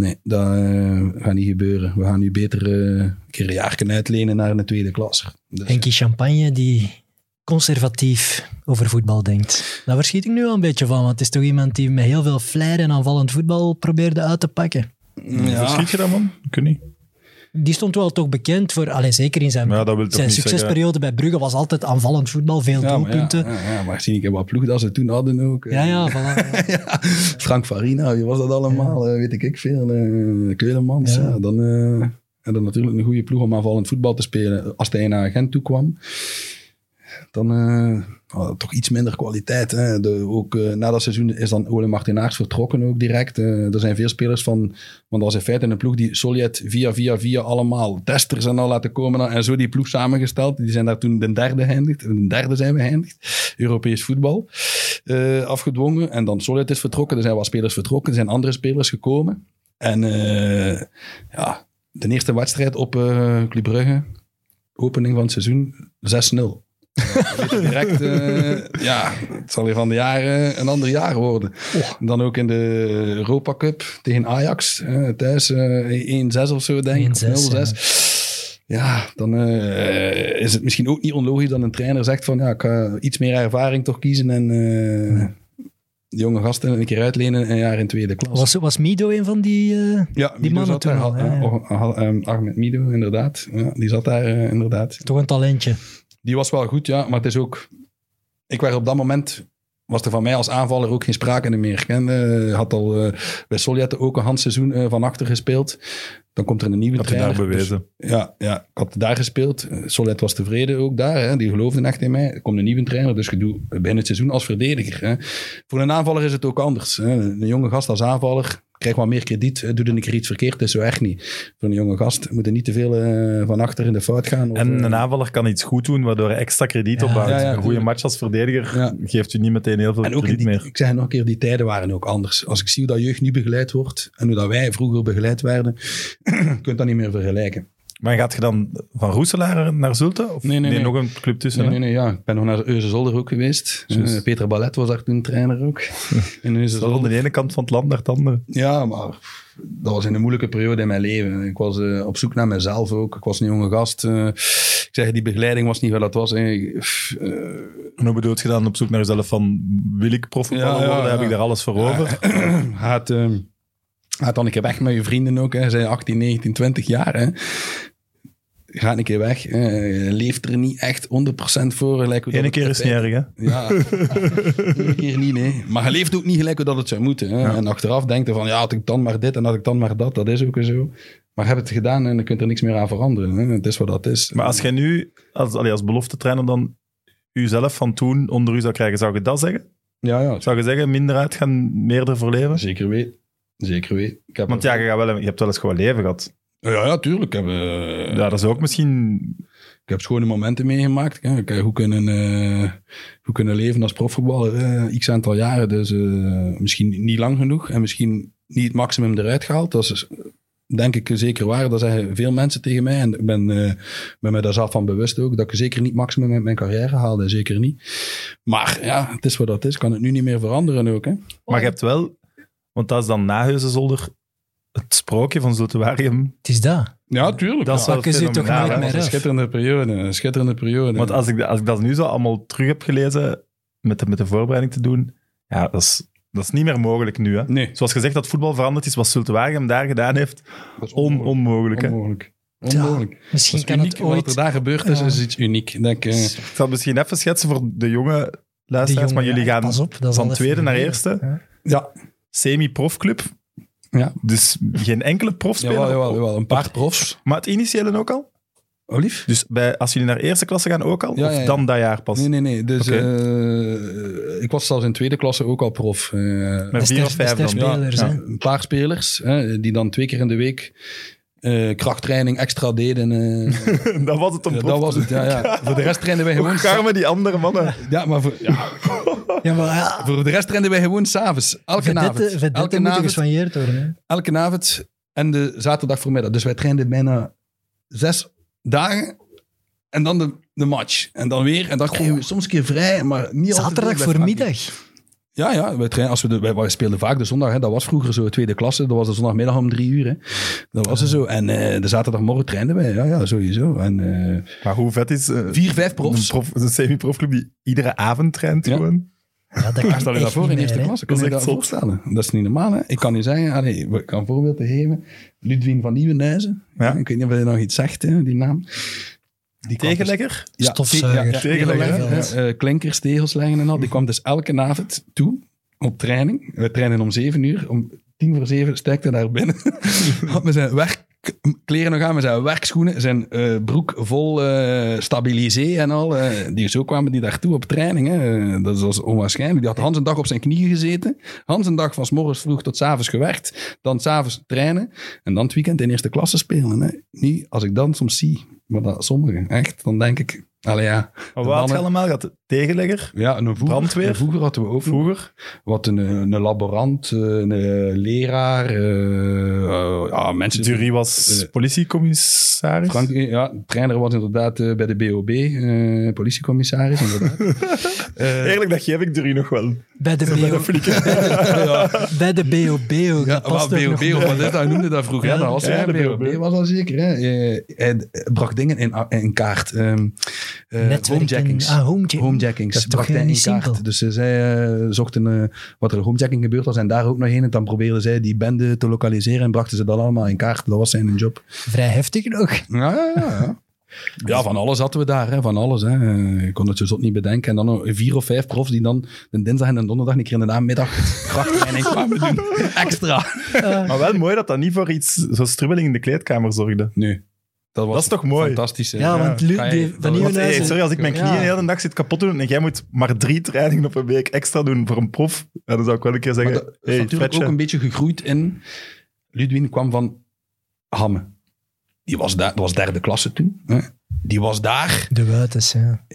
nee, dat eh, gaat niet gebeuren. We gaan nu beter eh, een keer een jaar kunnen uitlenen naar een tweede klasse. Dus, Henkie Champagne die conservatief over voetbal denkt. Daar verschiet ik nu wel een beetje van, want het is toch iemand die met heel veel flair en aanvallend voetbal probeerde uit te pakken. Ja. Verschiet je dat, man? Ik weet niet. Die stond wel toch bekend voor, alleen zeker in zijn, Maar ja, dat wil toch zijn niet succesperiode bij Brugge was altijd aanvallend voetbal, veel ja, maar, ja, doelpunten. ja, ja, maar zie ik wat ploeg dat ze toen hadden ook. Ja, ja, voilà. Ja, Frank Farina, wie was dat allemaal? Weet ik, ik veel. Uh, Keulemans. Ja. Ja. dan eh en dan natuurlijk een goede ploeg om aanvallend voetbal te spelen. Als hij naar Gent toe kwam, dan had toch iets minder kwaliteit. Hè. De, ook eh, na dat seizoen is dan Ole Martinaars vertrokken ook direct. Eh, er zijn veel spelers van, want dat was in feite een ploeg die Soljet via, via, via allemaal testers en al laten komen en zo die ploeg samengesteld. Die zijn daar toen de derde geëindigd. De derde zijn we geëindigd. Europees voetbal afgedwongen. En dan Soljet is vertrokken. Er zijn wat spelers vertrokken. Er zijn andere spelers gekomen. En ja, de eerste wedstrijd op Club Brugge, opening van het seizoen, 6-0. Direct, eh, ja, het zal weer van de jaren een ander jaar worden. Dan ook in de Europa Cup tegen Ajax, eh, thuis eh 1-6 of zo, denk ik. 1-6, of 0-6. Ja, dan eh, is het misschien ook niet onlogisch dat een trainer zegt van ja, ik ga iets meer ervaring toch kiezen en eh, de jonge gasten een keer uitlenen een jaar in tweede klas. Was, was Mido een van die... eh, Ja, Die Mido mannen daar. toen al, Ja, ja, ja. Ahmed Mido, inderdaad. Ja, die zat daar eh, inderdaad. toch een talentje. Die was wel goed, ja. Maar het is ook... Ik werd op dat moment... Was er van mij als aanvaller ook geen sprake meer. Ik kende, had al eh, bij Soljet ook een handseizoen eh, van achter gespeeld. Dan komt er een nieuwe je trainer. daar Dus- bewezen. ja, ja, ik had daar gespeeld. Eh, Soljet was tevreden ook daar. Hè. Die geloofde echt in mij. Er komt een nieuwe trainer, dus je doet binnen het seizoen als verdediger. Hè. Voor een aanvaller is het ook anders. Hè. Een jonge gast als aanvaller krijgt wat meer krediet. Eh, Doet een keer iets verkeerd, dat is zo echt niet. Voor een jonge gast moet er niet te veel eh, van achter in de fout gaan. Of, En eh, een aanvaller kan iets goed doen, waardoor hij extra krediet Ja. opbouwt. Ja, ja, een goede match als verdediger geeft u niet meteen heel veel en ook krediet die, meer. ik zeg nog een keer, die tijden waren ook anders. Als ik zie hoe dat jeugd nu begeleid wordt en hoe dat wij vroeger begeleid werden, je kunt dat niet meer vergelijken. Maar gaat je dan van Roeselaar naar Zulte? Of Nee, nee, nee. nog een club tussen? Nee, nee, nee, ja. Ik ben nog naar Euzenzolder ook geweest. Eh, Peter Ballet was daar toen trainer ook. In Zo Euzenzolder. van de ene kant van het land naar het andere. Ja, maar dat was in een moeilijke periode in mijn leven. Ik was eh, op zoek naar mezelf ook. Ik was een jonge gast. eh. ik zeg, die begeleiding was niet wat het was. En hoe bedoelt je dan op zoek naar jezelf van, wil ik profvoetballer Ja, ja, worden? Heb ja. ik daar alles voor over? gaat, eh, gaat dan een keer weg met je vrienden ook. Hè. Ze zijn 18, 19, 20 jaar. Hè. Gaat een keer weg. hè. leeft er niet echt 100% voor. Gelijk hoe Eén keer is niet erg, hè? Ja, één keer niet, nee. Maar je leeft ook niet gelijk hoe dat het zou moeten. Hè. Ja. En achteraf denkt je van, ja, had ik dan maar dit en had ik dan maar dat. Dat is ook zo. Maar heb het gedaan en dan kunt er niks meer aan veranderen. Hè. Het is wat dat is. Maar als jij nu, als, allee, als belofte trainer dan jezelf van toen onder u zou krijgen, zou je dat zeggen? Ja, ja, Zou je zeggen, minder uitgaan, meer ervoor leven? zeker weet. Zeker heb Want ja, je, gaat wel, je hebt wel eens gewoon leven gehad. Ja, ja, tuurlijk. Ik heb, eh, Ja, dat is ook misschien... ik heb schone momenten meegemaakt. hè. Ik heb hoe kunnen, eh, hoe kunnen leven als profvoetballer. eh, x aantal jaren. Dus eh, misschien niet lang genoeg. En misschien niet het maximum eruit gehaald. Dat is denk ik zeker waar. Dat zeggen veel mensen tegen mij. En ik ben, eh, ben me daar zelf van bewust ook. Dat ik zeker niet het maximum met mijn carrière haalde. Zeker niet. Maar ja, het is wat dat is. Kan het nu niet meer veranderen ook. Hè? Maar je hebt wel... Want dat is dan na Heuzenzolder het sprookje van Zoltuarium. Het is dat. Ja, tuurlijk. Dat is ja. toch nooit meer een schitterende periode. Een schitterende periode. Want als ik, als ik dat nu zo allemaal terug heb gelezen, met de, met de voorbereiding te doen, ja, dat is, dat is niet meer mogelijk nu. Hè? Nee, Zoals gezegd dat voetbal veranderd is, wat Zultuarium daar gedaan heeft, dat is on, onmogelijk. Hè? Onmogelijk. Ja. Onmogelijk. Misschien Dat is kan uniek. het ooit... Wat er daar gebeurd is, Ja. is iets uniek. Ik Denk, eh, Ik zal misschien even schetsen voor de jonge luisteraars, jonge- maar jullie ja, gaan op, van tweede naar eerste, Ja. ja, semi-profclub. Ja. Dus geen enkele profspeler. jawel, jawel, jawel. Een paar profs. Maar het initiële ook al? Olief? Dus bij, als jullie naar eerste klasse gaan ook al? Ja, of ja, ja. dan dat jaar pas? Nee, nee, nee. Dus eh, ik was zelfs in tweede klasse ook al prof. Eh, Met vier of vijf dan? hè. een paar spelers hè, die dan twee keer in de week eh, krachttraining extra deden. eh. dat was het om prof dat was het, ja, ja. Voor de rest trainden wij gewoon... Hoe garmen die andere mannen? Ja, maar voor, ja, Ja, maar ja, voor de rest trainden wij gewoon s'avonds. Elke avond. vedette, Elke avond, worden. Hè. elke avond en de zaterdag voormiddag. Dus wij trainden bijna zes dagen en dan de, de match. En dan weer. En dan we soms een keer vrij, maar niet altijd Zaterdag bij voor Frankrijk. middag. Ja, ja. Wij, trainen, als we de, wij, wij speelden vaak de zondag. Hè, dat was vroeger zo tweede klasse. Dat was de zondagmiddag om drie uur. Hè. Dat was er zo. En eh, de zaterdagmorgen trainden wij. Ja, ja, sowieso. En eh, Maar hoe vet is eh, vier, vijf profs. een, prof, een semi-profclub die iedere avond traint Ja. gewoon? Ja, dat kan Stel je dat echt voor in eerste meer, klasse? Kun je Dat je voorstellen? Dat is niet normaal, hè? Ik kan nu zeggen, allee, ik kan een voorbeeld te geven. Ludwien van Nieuwenhuizen. Ja. Ik weet niet of je nog iets zegt, hè, die naam. Die dus- Tegenlegger? Ja, Stofzuiger. ja, Tegenlegger, tegenlegger, ja. ja. Eh, klinkers, tegels leggen en al. Die kwam dus elke avond toe op training. We trainen om zeven uur. Om tien voor zeven stekte hij daar binnen. Had met zijn werkkleren nog aan, met zijn werkschoenen. Zijn eh, broek vol eh stabilisé en al. eh, die, zo kwamen die daartoe op training. Dat was onwaarschijnlijk. Die had Hans een dag op zijn knieën gezeten. Hans een dag van 's morgens vroeg tot 's avonds gewerkt. Dan 's avonds trainen. En dan het weekend in eerste klasse spelen. Hè. Niet als ik dan soms zie. Maar dat, sommigen, echt. Dan denk ik... Allee ja, Maar de wat had je mannen- allemaal gehad? Tegenlegger? ja, een voeger. Brandweer? Een voeger hadden we ook. Vroeger? Wat een, een laborant, een eh, leraar, eh, eh, ja, mensen... Jury was Eh, politiecommissaris? Frank, ja, de trainer was inderdaad eh, bij de BOB, eh, politiecommissaris, inderdaad. Eh, Eerlijk, dat geef ik Jury nog wel. Bij de, BO, bij de BOB ook. ja, dat maar BOB, nog wat is dat? Hij noemde dat vroeger. Ja, Ja, dat was ja, ja, de BOB. BOB. was al zeker. Hè? Eh, Hij bracht dingen in, in kaart. ehm eh, Netwerken. Homejackings. Ah, homejack- Homejackings. Dat is toch eh, in niet kaart. simpel? Dus eh, zij eh, zochten eh, wat er homejacking gebeurd was en daar ook nog heen. En dan probeerden zij die bende te lokaliseren en brachten ze dat allemaal in kaart. Dat was zijn job. Vrij heftig nog. Ja, ja, ja. ja. Van alles hadden we daar, hè, van alles. Hè. Eh, Ik kon het zo zot niet bedenken. En dan nog vier of vijf profs die dan de dinsdag en de donderdag een keer in de namiddag krachttraining kwamen doen. Extra. Maar wel mooi dat dat niet voor iets zo strubbeling in de kleedkamer zorgde. Nu, dat was Dat is toch mooi? Fantastisch. hè. Ja, want Lu- je- van was- hey, sorry, als ik mijn knieën Ja. de hele dag zit kapot doen en jij moet maar drie trainingen op een week extra doen voor een prof, ja, dan zou ik wel een keer Maar zeggen, dat is hey, natuurlijk ook een beetje gegroeid in... Ludwin kwam van Hamme. Die was, daar, dat was derde klasse toen. Hè. Die was daar. De Wuitens, ja.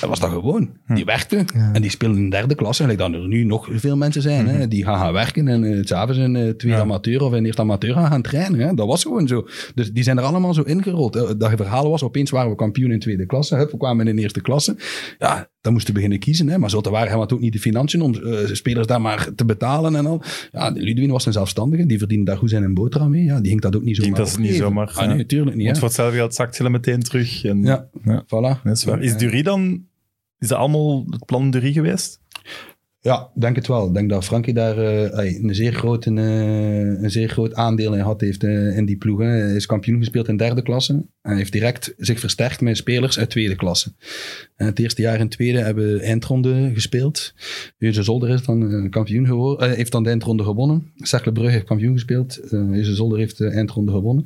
Dat was dat gewoon. Die werkte. Ja. En die speelde in derde klasse. Gelijk dat er nu nog veel mensen zijn. hè, die gaan gaan werken. En uh, s'avonds in uh, tweede Ja. amateur of in eerste amateur gaan, gaan trainen. Hè. Dat was gewoon zo. Dus die zijn er allemaal zo ingerold. hè. Dat verhaal was, opeens waren we kampioen in tweede klasse. Hup, we kwamen in de eerste klasse. Ja, dan moesten we beginnen kiezen. Hè. Maar zo te waren we ook niet de financiën om spelers daar maar te betalen en al. Ja, Ludwin was een zelfstandige. Die verdiende daar goed zijn een boterham mee. Ja, die ging dat ook niet zomaar dat niet zomaar, Ah, ja. nee, tuurlijk niet. Want voor hetzelfde geld zakt ze meteen terug. En, Ja, Ja. voilà. Is. Is. Durie dan, is dat allemaal het plan Durie geweest? Ja, denk het wel. Ik denk dat Frankie daar eh, een, zeer groot, een, eh, een zeer groot aandeel in had heeft eh, in die ploeg. Hij is kampioen gespeeld in derde klasse. Hij heeft direct zich versterkt met spelers uit tweede klasse. En het eerste jaar in tweede hebben we eindronde gespeeld. Euse Zolder is dan eh, kampioen geworden, eh, heeft dan de eindronde gewonnen. Cercle Brugge heeft kampioen gespeeld. Eh Euse Zolder heeft de eindronde gewonnen.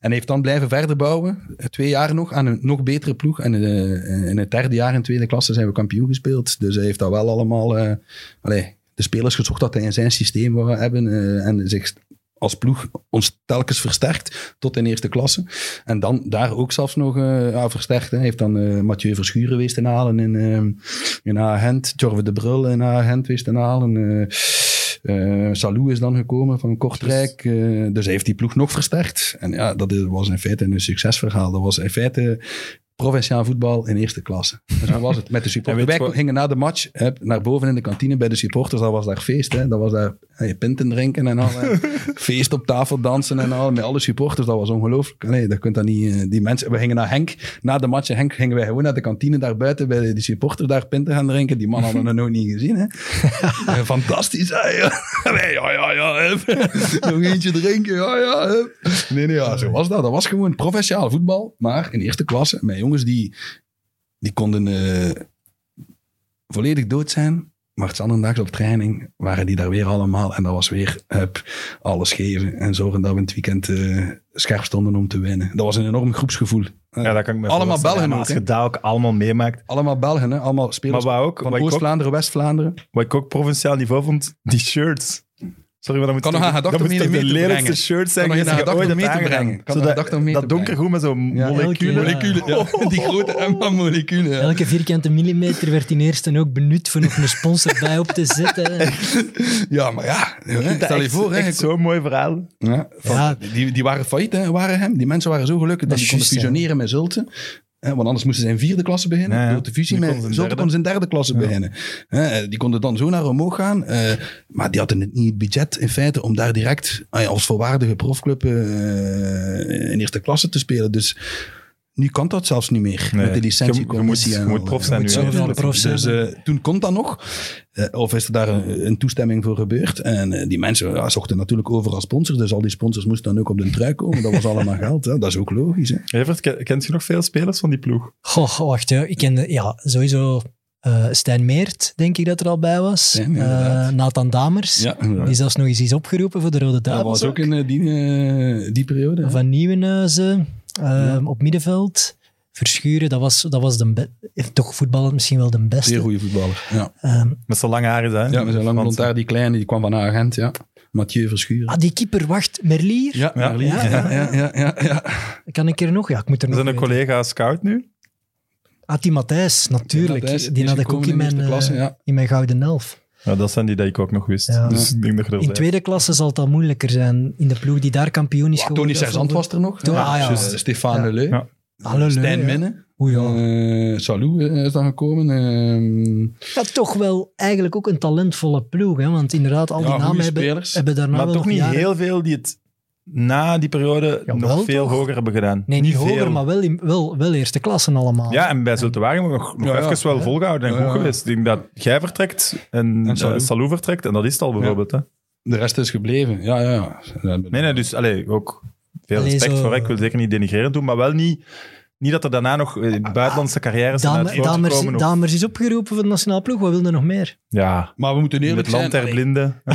En heeft dan blijven verder bouwen, eh, twee jaar nog, aan een nog betere ploeg. En eh, in het derde jaar in tweede klasse zijn we kampioen gespeeld. Dus hij heeft dat wel allemaal... eh, allee, de spelers gezocht dat hij in zijn systeem hebben eh, en zich als ploeg ons telkens versterkt tot in eerste klasse. En dan daar ook zelfs nog ja, versterkt. Hij heeft dan eh, Mathieu Verschuren geweest te halen in, eh in Agent. Jorve de Brul in Agent geweest te halen. Salou is dan gekomen van Kortrijk. dus hij heeft die ploeg nog versterkt. En ja, dat was in feite een succesverhaal. Dat was in feite provinciaal voetbal in eerste klasse. En zo was het met de supporters. Wij gingen na de match naar boven in de kantine bij de supporters. Dat was daar feest. Hè. Dat was daar pinten drinken en al. feest op tafel dansen en al. Met alle supporters. Dat was ongelooflijk. Nee, dat kunt dat niet. eh, Die mensen, we gingen naar Henk. Na de match Henk gingen wij gewoon naar de kantine daar buiten bij de supporters daar pinten gaan drinken. Die man hadden we nog nooit niet gezien. Hè. Eh, Fantastisch. Hè, ja. Ja, ja, ja. Nog eentje drinken. Ja, ja. Nee, nee, ja, zo was dat. Dat was gewoon provinciaal voetbal. Maar in eerste klasse met jongens die, die konden eh, volledig dood zijn. Maar zondags op training waren die daar weer allemaal. En dat was weer hup, alles geven. En zorgen dat we in het weekend eh, scherp stonden om te winnen. Dat was een enorm groepsgevoel. Ja, dat kan ik me Allemaal. Belgen ook, Als je dat ook allemaal meemaakt. Allemaal Belgen, hè? allemaal spelers Maar ook, van Oost-Vlaanderen, West-Vlaanderen. wat ik ook provinciaal niveau vond, die shirts. Sorry, maar dat moet Kan nog toch- een gedachte dat moet mee- toch de mee te lelijkste brengen. shirts zijn die je gedachte ooit mee hebt te aangedaan. brengen. Kan dat- donkergroen met zo'n Ja, moleculen. ja. Die grote Emma-moleculen. ja. Elke vierkante millimeter werd in eerste ook benut voor nog een sponsor bij op te zetten. Ja, maar ja, stel je voor. Hè, Echt zo'n mooi verhaal. Ja, van- Ja. Die, die waren failliet, hè, waren hem. Die mensen waren zo gelukkig dat, is konden fusioneren met Zulte. Want anders moesten ze in vierde klasse beginnen. Ja, ja. Door de fusie met konden ze in Zulte derde. konden ze in derde klasse beginnen. Hè, die konden dan zo naar omhoog gaan. eh, maar die hadden het niet het budget in feite om daar direct ah als volwaardige profclub eh, in eerste klasse te spelen. Dus nu kan dat zelfs niet meer. Nee. Met de Je- licentiecommissie. je je moet prof zijn nu. Dat prof zijn. Dus eh, toen kon dat nog. Eh, of is er daar een, een toestemming voor gebeurd? En eh, die mensen ja, zochten natuurlijk overal sponsors. Dus al die sponsors moesten dan ook op de trui komen. Dat was allemaal geld. Hè? Dat is ook logisch. Hè? Evert, kent je nog veel spelers van die ploeg? Goh, wacht, hè. ik kende ja, sowieso eh Stijn Meert, denk ik dat er al bij was. Eh, Nathan Damers, Ja, die zelfs nog eens is opgeroepen voor de Rode Dat Duivels. was ook in die, die periode. hè? Van Nieuwenhuizen, eh, op middenveld. Verschuren, dat was, dat was de be- toch voetballend misschien wel de beste. Zeer goede voetballer. Ja, Ehm, Met zo'n lange dat, hè? ja met zijn lang blond haar, die kleine, die kwam van Agent. Ja. Mathieu Verschuren. ah, die keeper, wacht, Merlier? Ja, Ja. Merlier. Ja. ja, ja, ja, ja, ja. Kan ik er nog? Ja, ik moet er nog zijn een collega scout nu. Ah, die Matthijs, natuurlijk. Die had ik ook in mijn, eh, ja. in mijn gouden elf. Ja, dat zijn die dat ik ook nog wist. Ja. Dus ik denk dat je In tweede klasse zal het al moeilijker zijn. In de ploeg die daar kampioen is Ja, geworden. Tony Sergeant was er nog. Toen- ah, ja. Stefan Ja. Ja. Hallo, Stijn ja. Minne. Oei, ja. Eh, Salou eh, is dan gekomen. ehm, Ja, toch wel eigenlijk ook een talentvolle ploeg. Hè? Want inderdaad, al die Ja, namen hebben, hebben daarna Maar wel toch nog niet jaren- heel veel die het na die periode nog veel toch? hoger hebben gedaan. Nee, niet hoger, veel. maar wel, in- wel, wel eerste klassen allemaal. Ja, en bij Zulte Waregem nog, nog Ja, ja. even wel volgehouden en Ja, goed ja. geweest. Ik denk dat jij vertrekt en, En eh, Salou. Salou vertrekt en dat is het al bijvoorbeeld. Hè? de rest is gebleven. Ja, ja, ja. Nee, nee, dus allee, ook veel Allee, respect zo- voor. Ik wil zeker niet denigrerend doen, maar wel niet, niet dat er daarna nog eh, buitenlandse carrières zijn Dam- uit Damers, voortgekomen. of- Damers is opgeroepen voor de nationale ploeg. Wat wilde nog meer? Ja, Maar we moeten eerlijk het land zijn. der blinden.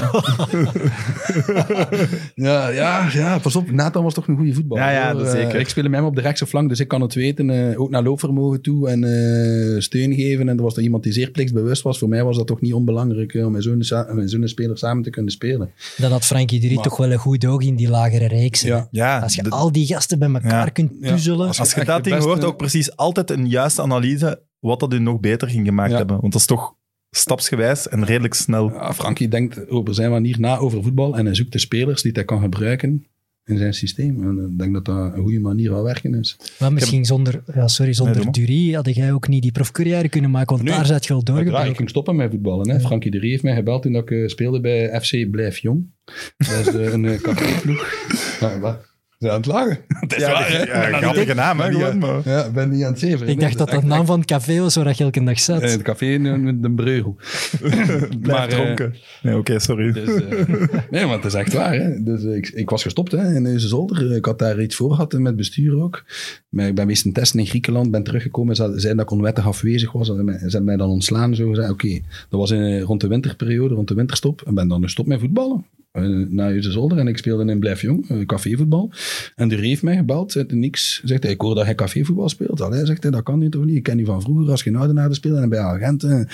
Ja, ja, ja, pas op. Nathan was toch een goede voetballer. Ja, ja, hoor. dat Eh, zeker. ik speelde met hem op de rechtse flank, dus ik kan het weten. eh, ook naar loopvermogen toe en eh, steun geven. En er was er iemand die zeer plichtsbewust was. Voor mij was dat toch niet onbelangrijk eh, om met zo'n sa- met zo'n speler samen te kunnen spelen. Dan had Frankie de Riet Maar- toch wel een goed oog in die lagere reeksen. Ja. Ja, Als je de- al die gasten bij elkaar Ja. kunt Ja. puzzelen. Als- als je dat ding beste- hoort, ook precies altijd een juiste analyse wat dat u nog beter ging gemaakt Ja. hebben. Want dat is toch stapsgewijs en redelijk snel. Ja, Frankie denkt over zijn manier na over voetbal en hij zoekt de spelers die hij kan gebruiken in zijn systeem. En ik denk dat dat een goede manier van werken is. Maar misschien zonder, ja, sorry, zonder maar. Durie had jij ook niet die profcarrière kunnen maken, want Nee. daar zit je al Uiteraard, ik ging stoppen met voetballen. Hè. Frankie de Rie heeft mij gebeld toen ik eh, speelde bij FC Blijf Jong. Dat is eh, een uh, caféploeg. Ja, Ze aan het lachen. Het is waar, hè? ja, Ik ben grappige naam, hè, ben niet gewoon, aan- maar- Ja, ik ben niet aan het zeven. Ik dacht dat dat naam van het café was waar je elke dag zat. Eh, Het café in met de breugel. Blijf eh, dronken. Nee, oké, sorry. Dus, eh, nee, maar het is echt waar. Hè. Dus, eh, ik, ik was gestopt hè, in deze zolder. Ik had daar iets voor gehad eh, met bestuur ook. Maar ik ben geweest een testen in Griekenland, ben teruggekomen. Ze zeiden dat ik onwettig afwezig was. Ze hebben mij- ze hebben mij dan ontslaan. Zo gezegd. Oké, dat was in, rond de winterperiode, rond de winterstop. En ben dan gestopt met voetballen. Eh, naar zolder. En ik speelde in Blijf Jong, eh, cafévoetbal. En de heeft mij gebeld, zei niks. Zegt hij, ik hoor dat hij cafévoetbal speelt. Allee, zegt hij, dat kan niet toch niet? Ik ken die van vroeger, als je in Oudenaarde speelde en bij agenten.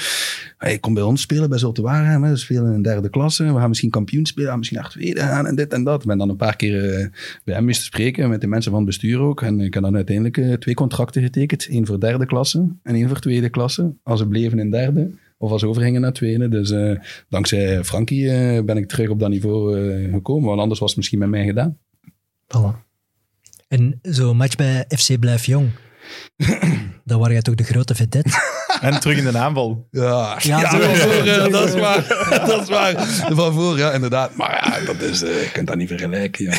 Hij komt bij ons spelen, bij Zulte Waregem. We spelen in derde klasse. We gaan misschien kampioen spelen, misschien naar tweede gaan en dit en dat. Ik ben dan een paar keer eh, bij hem moesten spreken, met de mensen van het bestuur ook. En ik heb dan uiteindelijk twee contracten getekend. één voor derde klasse en één voor tweede klasse. Als ze bleven in derde. Of als overgingen naar tweede. Dus eh, dankzij Frankie eh, ben ik terug op dat niveau eh, gekomen. Want anders was het misschien met mij gedaan. En zo'n match bij FC Blijf Jong, dan waren jij toch de grote vedette? En terug in de aanval. Ja, Ja, ja, van voor, eh, dat is waar. Dat is waar. Van voor, ja, inderdaad. Maar ja, dat is, eh, je kunt dat niet vergelijken. Ja.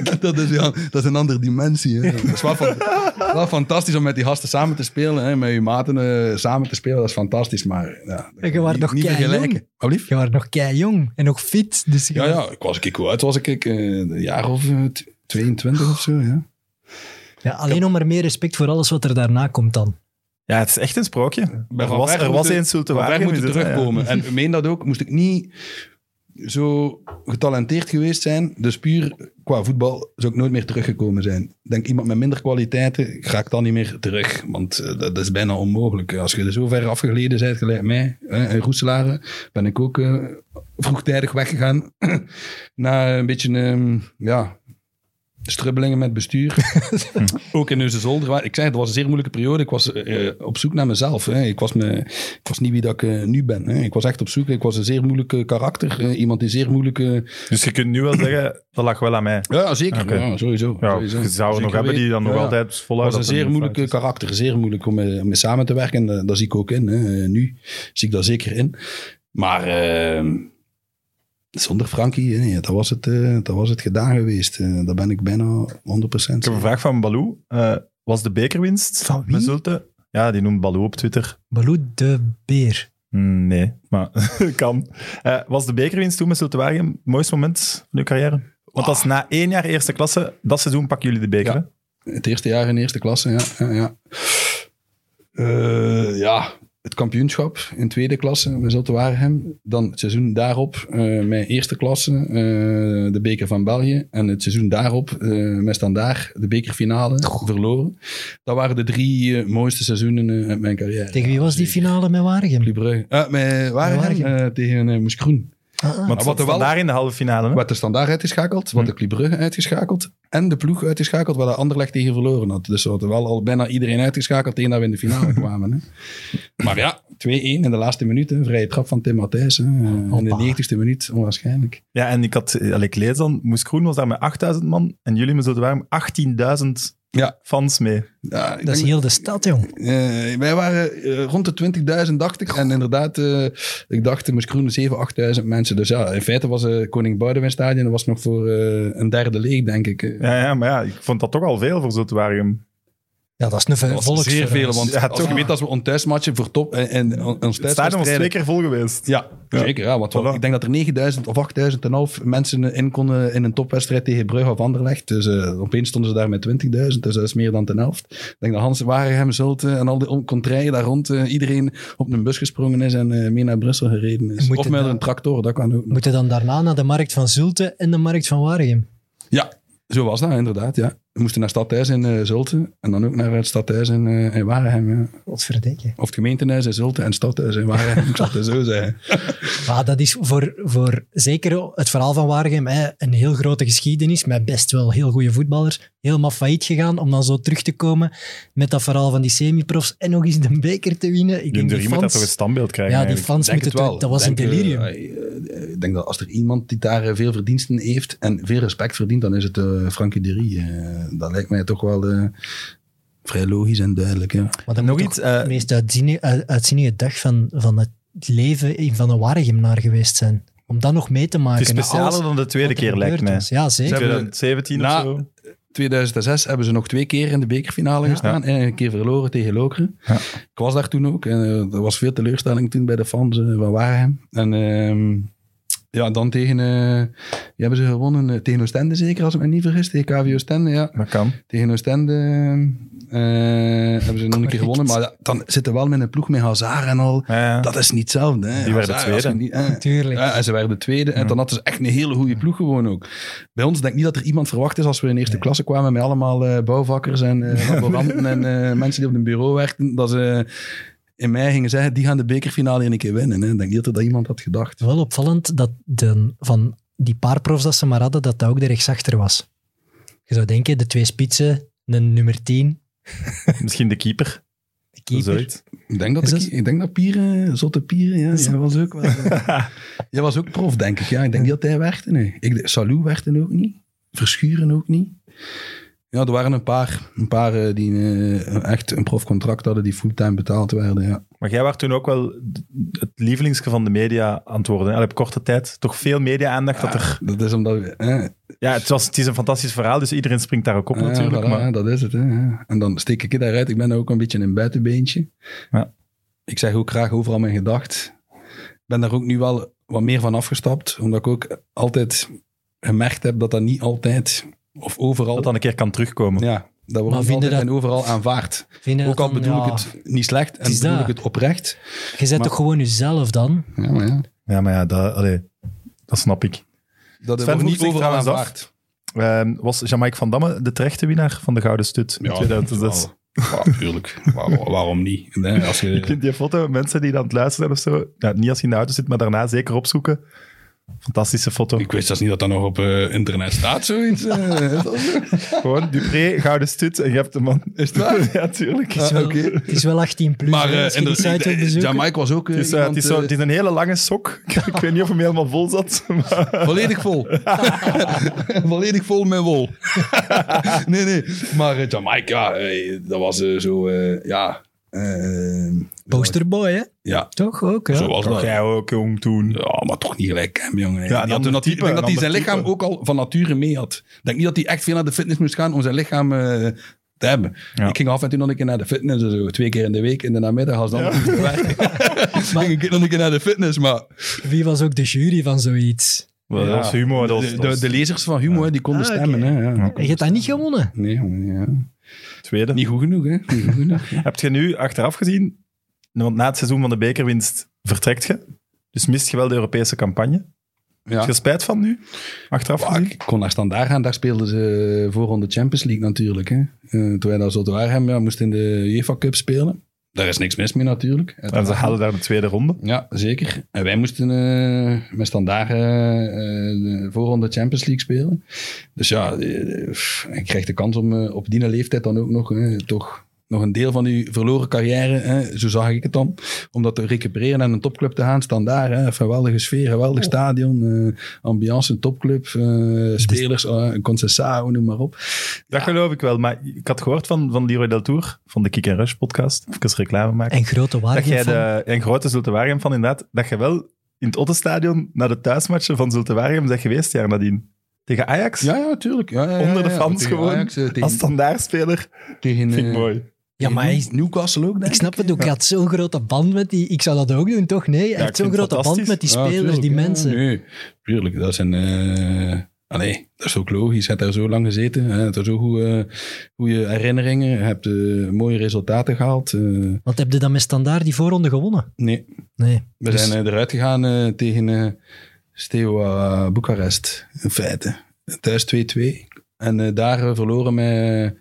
dat, is, ja, dat is een andere dimensie. Hè. Dat is wel, fan- wel fantastisch om met die gasten samen te spelen. Hè. Met je maten eh, samen te spelen, dat is fantastisch. Maar ja, je was niet, nog niet vergelijken. Alblieft? Je was nog kei jong en nog fit. Dus Ja, ja, ik was ik hoe oud was ik? ik eh, een jaar of eh, t- 22 of zo, ja. Ja, alleen nog maar meer respect voor alles wat er daarna komt dan. Ja, het is echt een sprookje. Er was, er was eens Zulte Van Ver Waregem. moeten ja. terugkomen. En ik meen dat ook, moest ik niet zo getalenteerd geweest zijn, dus puur qua voetbal, zou ik nooit meer teruggekomen zijn. Ik denk iemand met minder kwaliteiten, ga ik dan niet meer terug. Want eh, dat is bijna onmogelijk. Als je er zo ver afgeleden bent, gelijk mij, hè, in Roeselare, ben ik ook eh, vroegtijdig weggegaan. Na een beetje, ehm, ja, strubbelingen met bestuur. ook in Neuze-Zolder. Ik zei, het was een zeer moeilijke periode. Ik was eh, op zoek naar mezelf. Hè. Ik, was me, ik was niet wie dat ik eh, nu ben. Hè. Ik was echt op zoek. Ik was een zeer moeilijke karakter. eh, iemand die zeer moeilijke... Dus je kunt nu wel zeggen, dat lag wel aan mij. Ja, zeker. Ja, sowieso. Ja, sowieso. je zou er nog hebben die dan nog. Ja. altijd voluit... Het was een zeer moeilijke karakter. Zeer moeilijk om mee, om mee samen te werken. En dat, dat zie ik ook in. Hè. Nu zie ik dat zeker in. Maar eh, zonder Frankie, hè, dat, was het, eh, dat was het gedaan geweest. Eh, daar ben ik bijna 100% Ik heb een vraag van Balou. Eh, was de bekerwinst Van wie? Zulte? Ja, die noemt Balou op Twitter. Balou de Beer. Hmm, nee, maar kan. Eh, was de bekerwinst toen met Zulte Waregem het mooiste moment van uw carrière? Want dat is na één jaar eerste klasse, dat seizoen pakken jullie de beker, Ja. Het eerste jaar in eerste klasse, ja. Ja, ja. Eh, ja, het kampioenschap in tweede klasse met Zulte Waregem. Dan het seizoen daarop eh mijn eerste klasse, eh, de beker van België. En het seizoen daarop eh met Standaard, de bekerfinale, verloren. Dat waren de drie mooiste seizoenen uit mijn carrière. Tegen wie was die finale met Waregem? Club Brugge. Ah, met Waregem, tegen uh, Moes Groen. Ah. Want wat er wel- daar in de halve finale, hè? Wat de standaard uitgeschakeld, wat de Club Brugge uitgeschakeld en de ploeg uitgeschakeld waar de Anderlecht tegen verloren had. Dus we hadden wel al bijna iedereen uitgeschakeld tegen dat we in de finale kwamen. Hè. Maar ja, 2-1 in de laatste minuut, hè. vrije trap van Tim Matthijs. In de Hoppa. 90ste minuut, onwaarschijnlijk. Ja, en ik had, allee, ik lees dan, Moes Groen was daar met 8000 man en jullie met Zulte Waregem 18.000 Ja, fans mee. ja Dat is heel de stad, jong. eh, wij waren eh, rond de 20.000, dacht ik. En inderdaad, eh, ik dacht, Moes Groen 7.000, 8.000 mensen. Dus ja, in feite was eh Koning Boudewijn Stadion, dat was nog voor eh, een derde leeg, denk ik. Ja, ja, maar ja, ik vond dat toch al veel voor Waregem. Ja, dat is een Dat was volksverhuis. zeer veel, want Ja, als je weet als we ons thuismatchen voor top en, en ons Het was twee keer vol geweest. Ja, zeker. Ja, want Voilà. ik denk dat er 9000 of 8000 en half mensen in konden in een topwedstrijd tegen Brugge of Anderlecht. Dus eh, opeens stonden ze daar met 20.000, dus dat is meer dan ten helft. Ik denk dat Hans Waregem, Zulte en al die contraien daar rond eh, iedereen op een bus gesprongen is en eh, mee naar Brussel gereden is. Moet Of het met dan- een tractor, dat kan ook. Moeten dan daarna naar de markt van Zulte en de markt van Waregem. Ja, zo was dat inderdaad, ja. We moesten naar Stadhuis in eh, Zulte en dan ook naar het Stadhuis in, eh, in Waregem. Ja. Wat verdikken. Of het gemeentehuis in Zulte en Stadhuis in Waregem, ik zal het zo zeggen. Maar dat is voor, voor zeker het verhaal van Waregem hè, een heel grote geschiedenis met best wel heel goede voetballers. Helemaal failliet gegaan om dan zo terug te komen met dat verhaal van die semi-profs en nog eens de beker te winnen. Ik denk die moet daar toch een fans, standbeeld krijgen. ja, die fans denk moeten het toch- dat was een Denk, eh, delirium. eh, ik denk dat als er iemand die daar eh, veel verdiensten heeft en veel respect verdient, dan is het eh Frankie de Rie. Eh, dat lijkt mij toch wel eh, vrij logisch en duidelijk. Ja. Maar dat Nog iets, eh, de meest uitzinnige, uit- uitzinnige dag van, van het leven van een Waregemnaar geweest zijn. Om dat nog mee te maken. Het is specialer dan de tweede er keer, lijkt mij. Ja, zeker. Ze hebben- 2017 Na- of zo. 2006 hebben ze nog twee keer in de bekerfinale gestaan. En een keer verloren tegen Lokeren. Ja. Ik was daar toen ook. En, eh, er was veel teleurstelling toen bij de fans eh, van Waregem. En ehm, ja, dan tegen... eh, die hebben ze gewonnen eh, tegen Oostende zeker, als ik me niet vergis. Tegen KV Oostende, ja. Dat kan. Tegen Oostende eh, hebben ze nog een keer gewonnen. Maar dan zitten we wel met een ploeg met Hazard en al. Ja, ja. Dat is niet hetzelfde. Hè. Die werden Hazard, als je tweede. niet- eh, Tuurlijk. ja, en ze werden tweede. En dan hadden ze echt een hele goede ploeg gewoon ook. Bij ons denk ik niet dat er iemand verwacht is als we in eerste klasse kwamen met allemaal eh, bouwvakkers en eh, laboranten en eh, mensen die op een bureau werkten. Dat ze in mei gingen zeggen, die gaan de bekerfinale een keer winnen. Hè. Ik denk niet dat dat iemand had gedacht. Wel opvallend dat de, van die paar profs dat ze maar hadden, dat dat ook de rechtsachter was. Je zou denken, de twee spitsen, de nummer 10, Misschien de keeper. de keeper. Zoiets. Ik denk dat, de ik denk dat Pieren, Zotte Pieren, ja, jij was ook wel... jij was ook prof, denk ik. Ja, ik denk niet dat hij werkte. Nee. Ik, Salou werkte ook niet. Verschuren ook niet. Ja, er waren een paar, een paar eh, die eh, echt een profcontract hadden die fulltime betaald werden. Ja. Maar jij was toen ook wel het lievelingske van de media aan het worden. Al op korte tijd. Toch veel media-aandacht. dat er... Dat is omdat... eh, Ja, het, was, het is een fantastisch verhaal, dus iedereen springt daar ook op ja, natuurlijk. voilà, maar... ja, dat is het. Hè, ja. En dan steek ik het daaruit. Ik ben ook een beetje een buitenbeentje. Ja. Ik zeg ook graag overal mijn gedacht. Ik ben daar ook nu wel wat meer van afgestapt. Omdat ik ook altijd gemerkt heb dat dat niet altijd of overal... Dat dan een keer kan terugkomen. Ja, dat wordt altijd dat- en overal aanvaard. Vinden Ook al dan, bedoel ja, ik het niet slecht en bedoel dat. ik het oprecht. Je bent maar- toch gewoon jezelf dan? Ja, maar ja. Ja, maar ja, dat, allee, Dat snap ik. Dat Sven niet overal af. aanvaard. Ehm, was Jamaica van Damme de terechte winnaar van de Gouden Stut in 2006? Ja, natuurlijk. Waar- waarom niet? Nee, als Je je, kunt die foto, mensen die aan het luisteren zijn of zo, ja, niet als je in de auto zit, maar daarna zeker opzoeken. Fantastische foto. ik wist zelfs niet dat dat nog op eh, internet staat, zoiets. eh? Gewoon Dupré, Gouden Stut en je hebt de man. Is? Ja, tuurlijk. Het is wel, oké. het is wel 18 plus. Maar hè, eh, in de. Jamaica was ook eh, Het is, het, is zo, het is een hele lange sok. ik weet niet of hem helemaal vol zat. Maar Volledig vol. Volledig vol met wol. nee, nee. Maar Jamaica, dat was zo, ja... Posterboy, hè? ja, Toch ook, ja. zo was toch dat. jij ook, jong, toen. Ja, maar toch niet gelijk hem, jongen. Ja, een type, ik denk dat hij zijn lichaam type. ook al van nature mee had. Ik denk niet dat hij echt veel naar de fitness moest gaan om zijn lichaam eh, te hebben. Ja. Ik ging af en toe nog een keer naar de fitness, zo, twee keer in de week in de namiddag als dan werken. ging ik nog een keer naar de fitness, maar Wie was ook de jury van zoiets? Dat was. Dat was, de, lezers van Humo, hè, die konden Ah, stemmen. Hè, ja. Ja. En je hebt dat niet gewonnen. Nee, jongen, ja. tweede. niet goed genoeg. Hè. Niet goed genoeg. Heb je nu achteraf gezien, want na het seizoen van de bekerwinst vertrekt je, dus mist je wel de Europese campagne. Heb Ja. je er spijt van nu? Achteraf gezien? ik kon naar Standaard gaan, daar speelden ze voorronde Champions League natuurlijk. Hè. Eh, toen wij naar Zotewaarhem ja, moesten in de UEFA Cup spelen. Daar is niks mis mee natuurlijk. En ze hadden daar de tweede ronde. Ja, zeker. En wij moesten eh, met Standaard eh, eh, de voorronde Champions League spelen. Dus ja, ik krijg de kans om op die leeftijd dan ook nog toch nog een deel van uw verloren carrière, hè, zo zag ik het dan, om dat te recupereren en een topclub te gaan. Standaard, hè, geweldige sfeer, geweldig stadion, eh, ambiance, een topclub, eh, spelers, uh, Concessao, noem maar op. Dat geloof ik wel. Maar ik had gehoord van, van Leroy Del Tour, van de Kick and Rush podcast, even reclame maken. En grote dat jij waarde van. de, en grote Zulte van inderdaad, dat je wel in het Ottenstadion naar de thuismatchen van Zulte bent geweest jaar nadien. Tegen Ajax? Ja, ja, tuurlijk. Ja, ja, ja, Onder de fans Tegen gewoon. Ajax, eh, tegen, Als standaardspeler. tegen, Vind ik eh, mooi. Ja, maar hij- Newcastle ook, denk ik snap het ook. Ik had zo'n grote band met die... Ik zou dat ook doen, toch? Nee, zo'n grote band met die spelers, die ja. mensen. Nee, tuurlijk. Dat zijn... eh allee, dat is ook logisch. Je hebt daar zo lang gezeten. Je hebt er zo goede, goede herinneringen. Je hebt eh, mooie resultaten gehaald. eh, Want heb je dan met Standaard die voorronde gewonnen? nee, Nee. we Dus- zijn eh, eruit gegaan eh, tegen eh Steaua Boekarest. In feite. Thuis 2-2. En eh, daar eh, verloren met eh,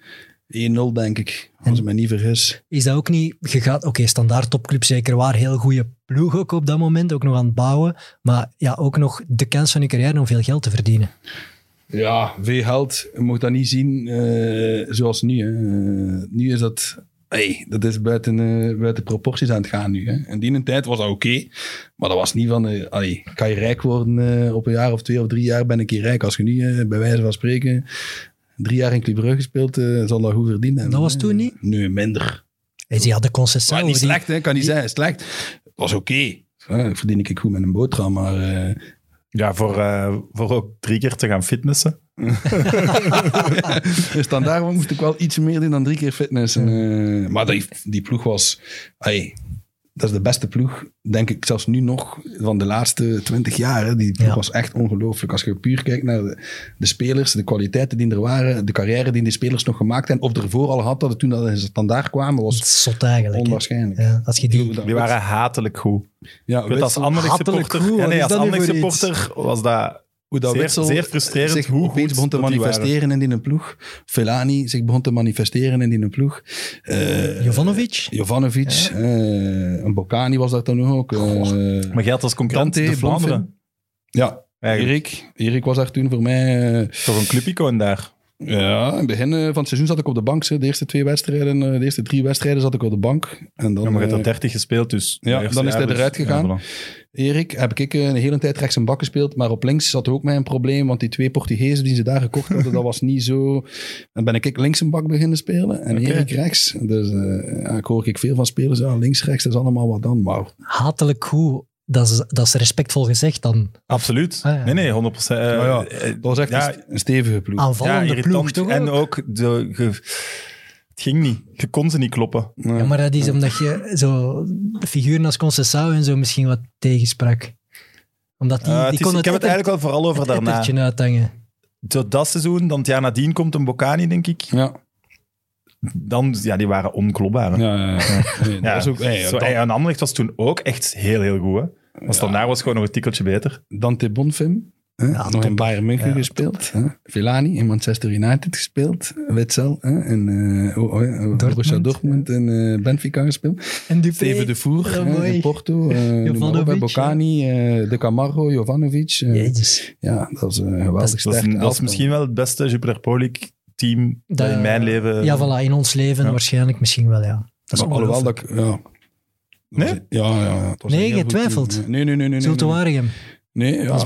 1-0, denk ik. Als ik me niet vergis. Is dat ook niet... Je gaat... Oké, Standaard topclub zeker waar. Heel goede ploeg ook op dat moment. Ook nog aan het bouwen. Maar ja, ook nog de kans van je carrière om veel geld te verdienen. Ja, veel geld. Je moet dat niet zien eh, zoals nu. Hè. Eh, nu is dat... Hey, dat is buiten, eh, buiten proporties aan het gaan nu. Hè. In die tijd was dat oké. maar dat was niet van... allee, kan je rijk worden eh, op een jaar of twee of drie jaar ben ik hier rijk. Als je nu bij wijze van spreken drie jaar in Club Brugge gespeeld, eh, zal dat goed verdienen. hebben, Dat was toen niet? Nee, minder. Hey, ze hadden concessie. Maar niet slecht, hè. kan niet zijn. Slecht. Het was oké. Ja, verdien ik goed met een boterham, maar... eh, Ja, voor, eh, voor ook drie keer te gaan fitnessen. Dus dan daarom moest ik wel iets meer doen dan drie keer fitness. En, eh, maar die, die ploeg was... Ay, dat is de beste ploeg, denk ik, zelfs nu nog, van de laatste twintig jaar. Hè. Die ploeg Ja. was echt ongelooflijk. Als je puur kijkt naar de, de spelers, de kwaliteiten die er waren, de carrière die die spelers nog gemaakt hebben, of ervoor al had, dat het toen dat ze standaard kwamen, was zot eigenlijk. onwaarschijnlijk. Ja, als je die... Die waren hatelijk goed. Ja, weet als Hatelijk supporter... goed, Ja, wat nee, als iets? supporter was dat... hoe dat Zeer- Witsel zeer frustrerend zich hoe opeens goed begon te manifesteren in die ploeg. Felani zich begon te manifesteren in die ploeg. Eh, Jovanovic? Jovanovic, eh, een Bocani was dat dan ook. eh, Maar had als concurrent Dante, de Vlaanderen. Ja, Eigenlijk Erik. Erik was daar toen voor mij. eh, toch een clubicoon daar. ja, in het begin eh, van het seizoen zat ik op de bank. hè. De eerste twee wedstrijden, eh, de eerste drie wedstrijden zat ik op de bank. En dan, Ja, maar je hebt eh, er 30 gespeeld, dus... ja, dan is hij eruit gegaan. Ja, voilà. Erik heb ik een hele tijd rechts een bak gespeeld, maar op links zat ook mij een probleem, want die twee Portugezen die ze daar gekocht hadden, dat was niet zo... Dan ben ik links een bak beginnen spelen en. Erik rechts. Dus eh, ja, ik hoor ik veel van spelers, ja, links, rechts, dat is allemaal wat dan, maar Hatelijk goed. Dat is, dat is respectful gezegd dan. Absoluut. Ah, ja. Nee, nee, 100 procent. Ja, ja. Eh, dat was echt ja, een, stevige ploeg. Aanvallende ploeg, irritant. toch En ook? ook, de, ge- het ging niet. Je kon ze niet kloppen. Ja. Ja, maar dat is omdat je zo figuren als Concessao en zo misschien wat tegensprak. Omdat die, Eh, die het is- kon ik heb het eigenlijk wel vooral over het daarna. uithangen. Dat seizoen, dan het jaar nadien komt een Bocani, denk ik. Ja, Dan, ja, die waren onklopbaar. hè. ja, ja. ja. Nee, dat Ja, was ook... hey, zo, hey, en Anderlecht was toen ook echt heel, heel goed. Hè? Maar Standaard was gewoon nog een tikkeltje beter. Dante Bonfim. Hè, Ja, nog in. Bayern München Ja, gespeeld. hè. Villani in Manchester United gespeeld. Witzel hè, in eh, oh, oh, oh, Borussia Dortmund en eh, Benfica gespeeld. En Dupé. Steven de Voer hè, in Porto. eh, Jovanovic, Bocani, eh, De Camargo, Jovanovic. ja, dat is een geweldig Dat is- Dat is, sterk dat is misschien wel het beste Jupiler Pro League team dat, Dat- in mijn leven... Ja, voilà, in ons leven Ja. waarschijnlijk misschien wel, ja. Dat is Maar alhoewel dat ongelooflijk. ik... Ja. Nee? Ja, ja, ja. was Nee, team. Nee, nee, nee. nee, nee, nee. Nee, ja.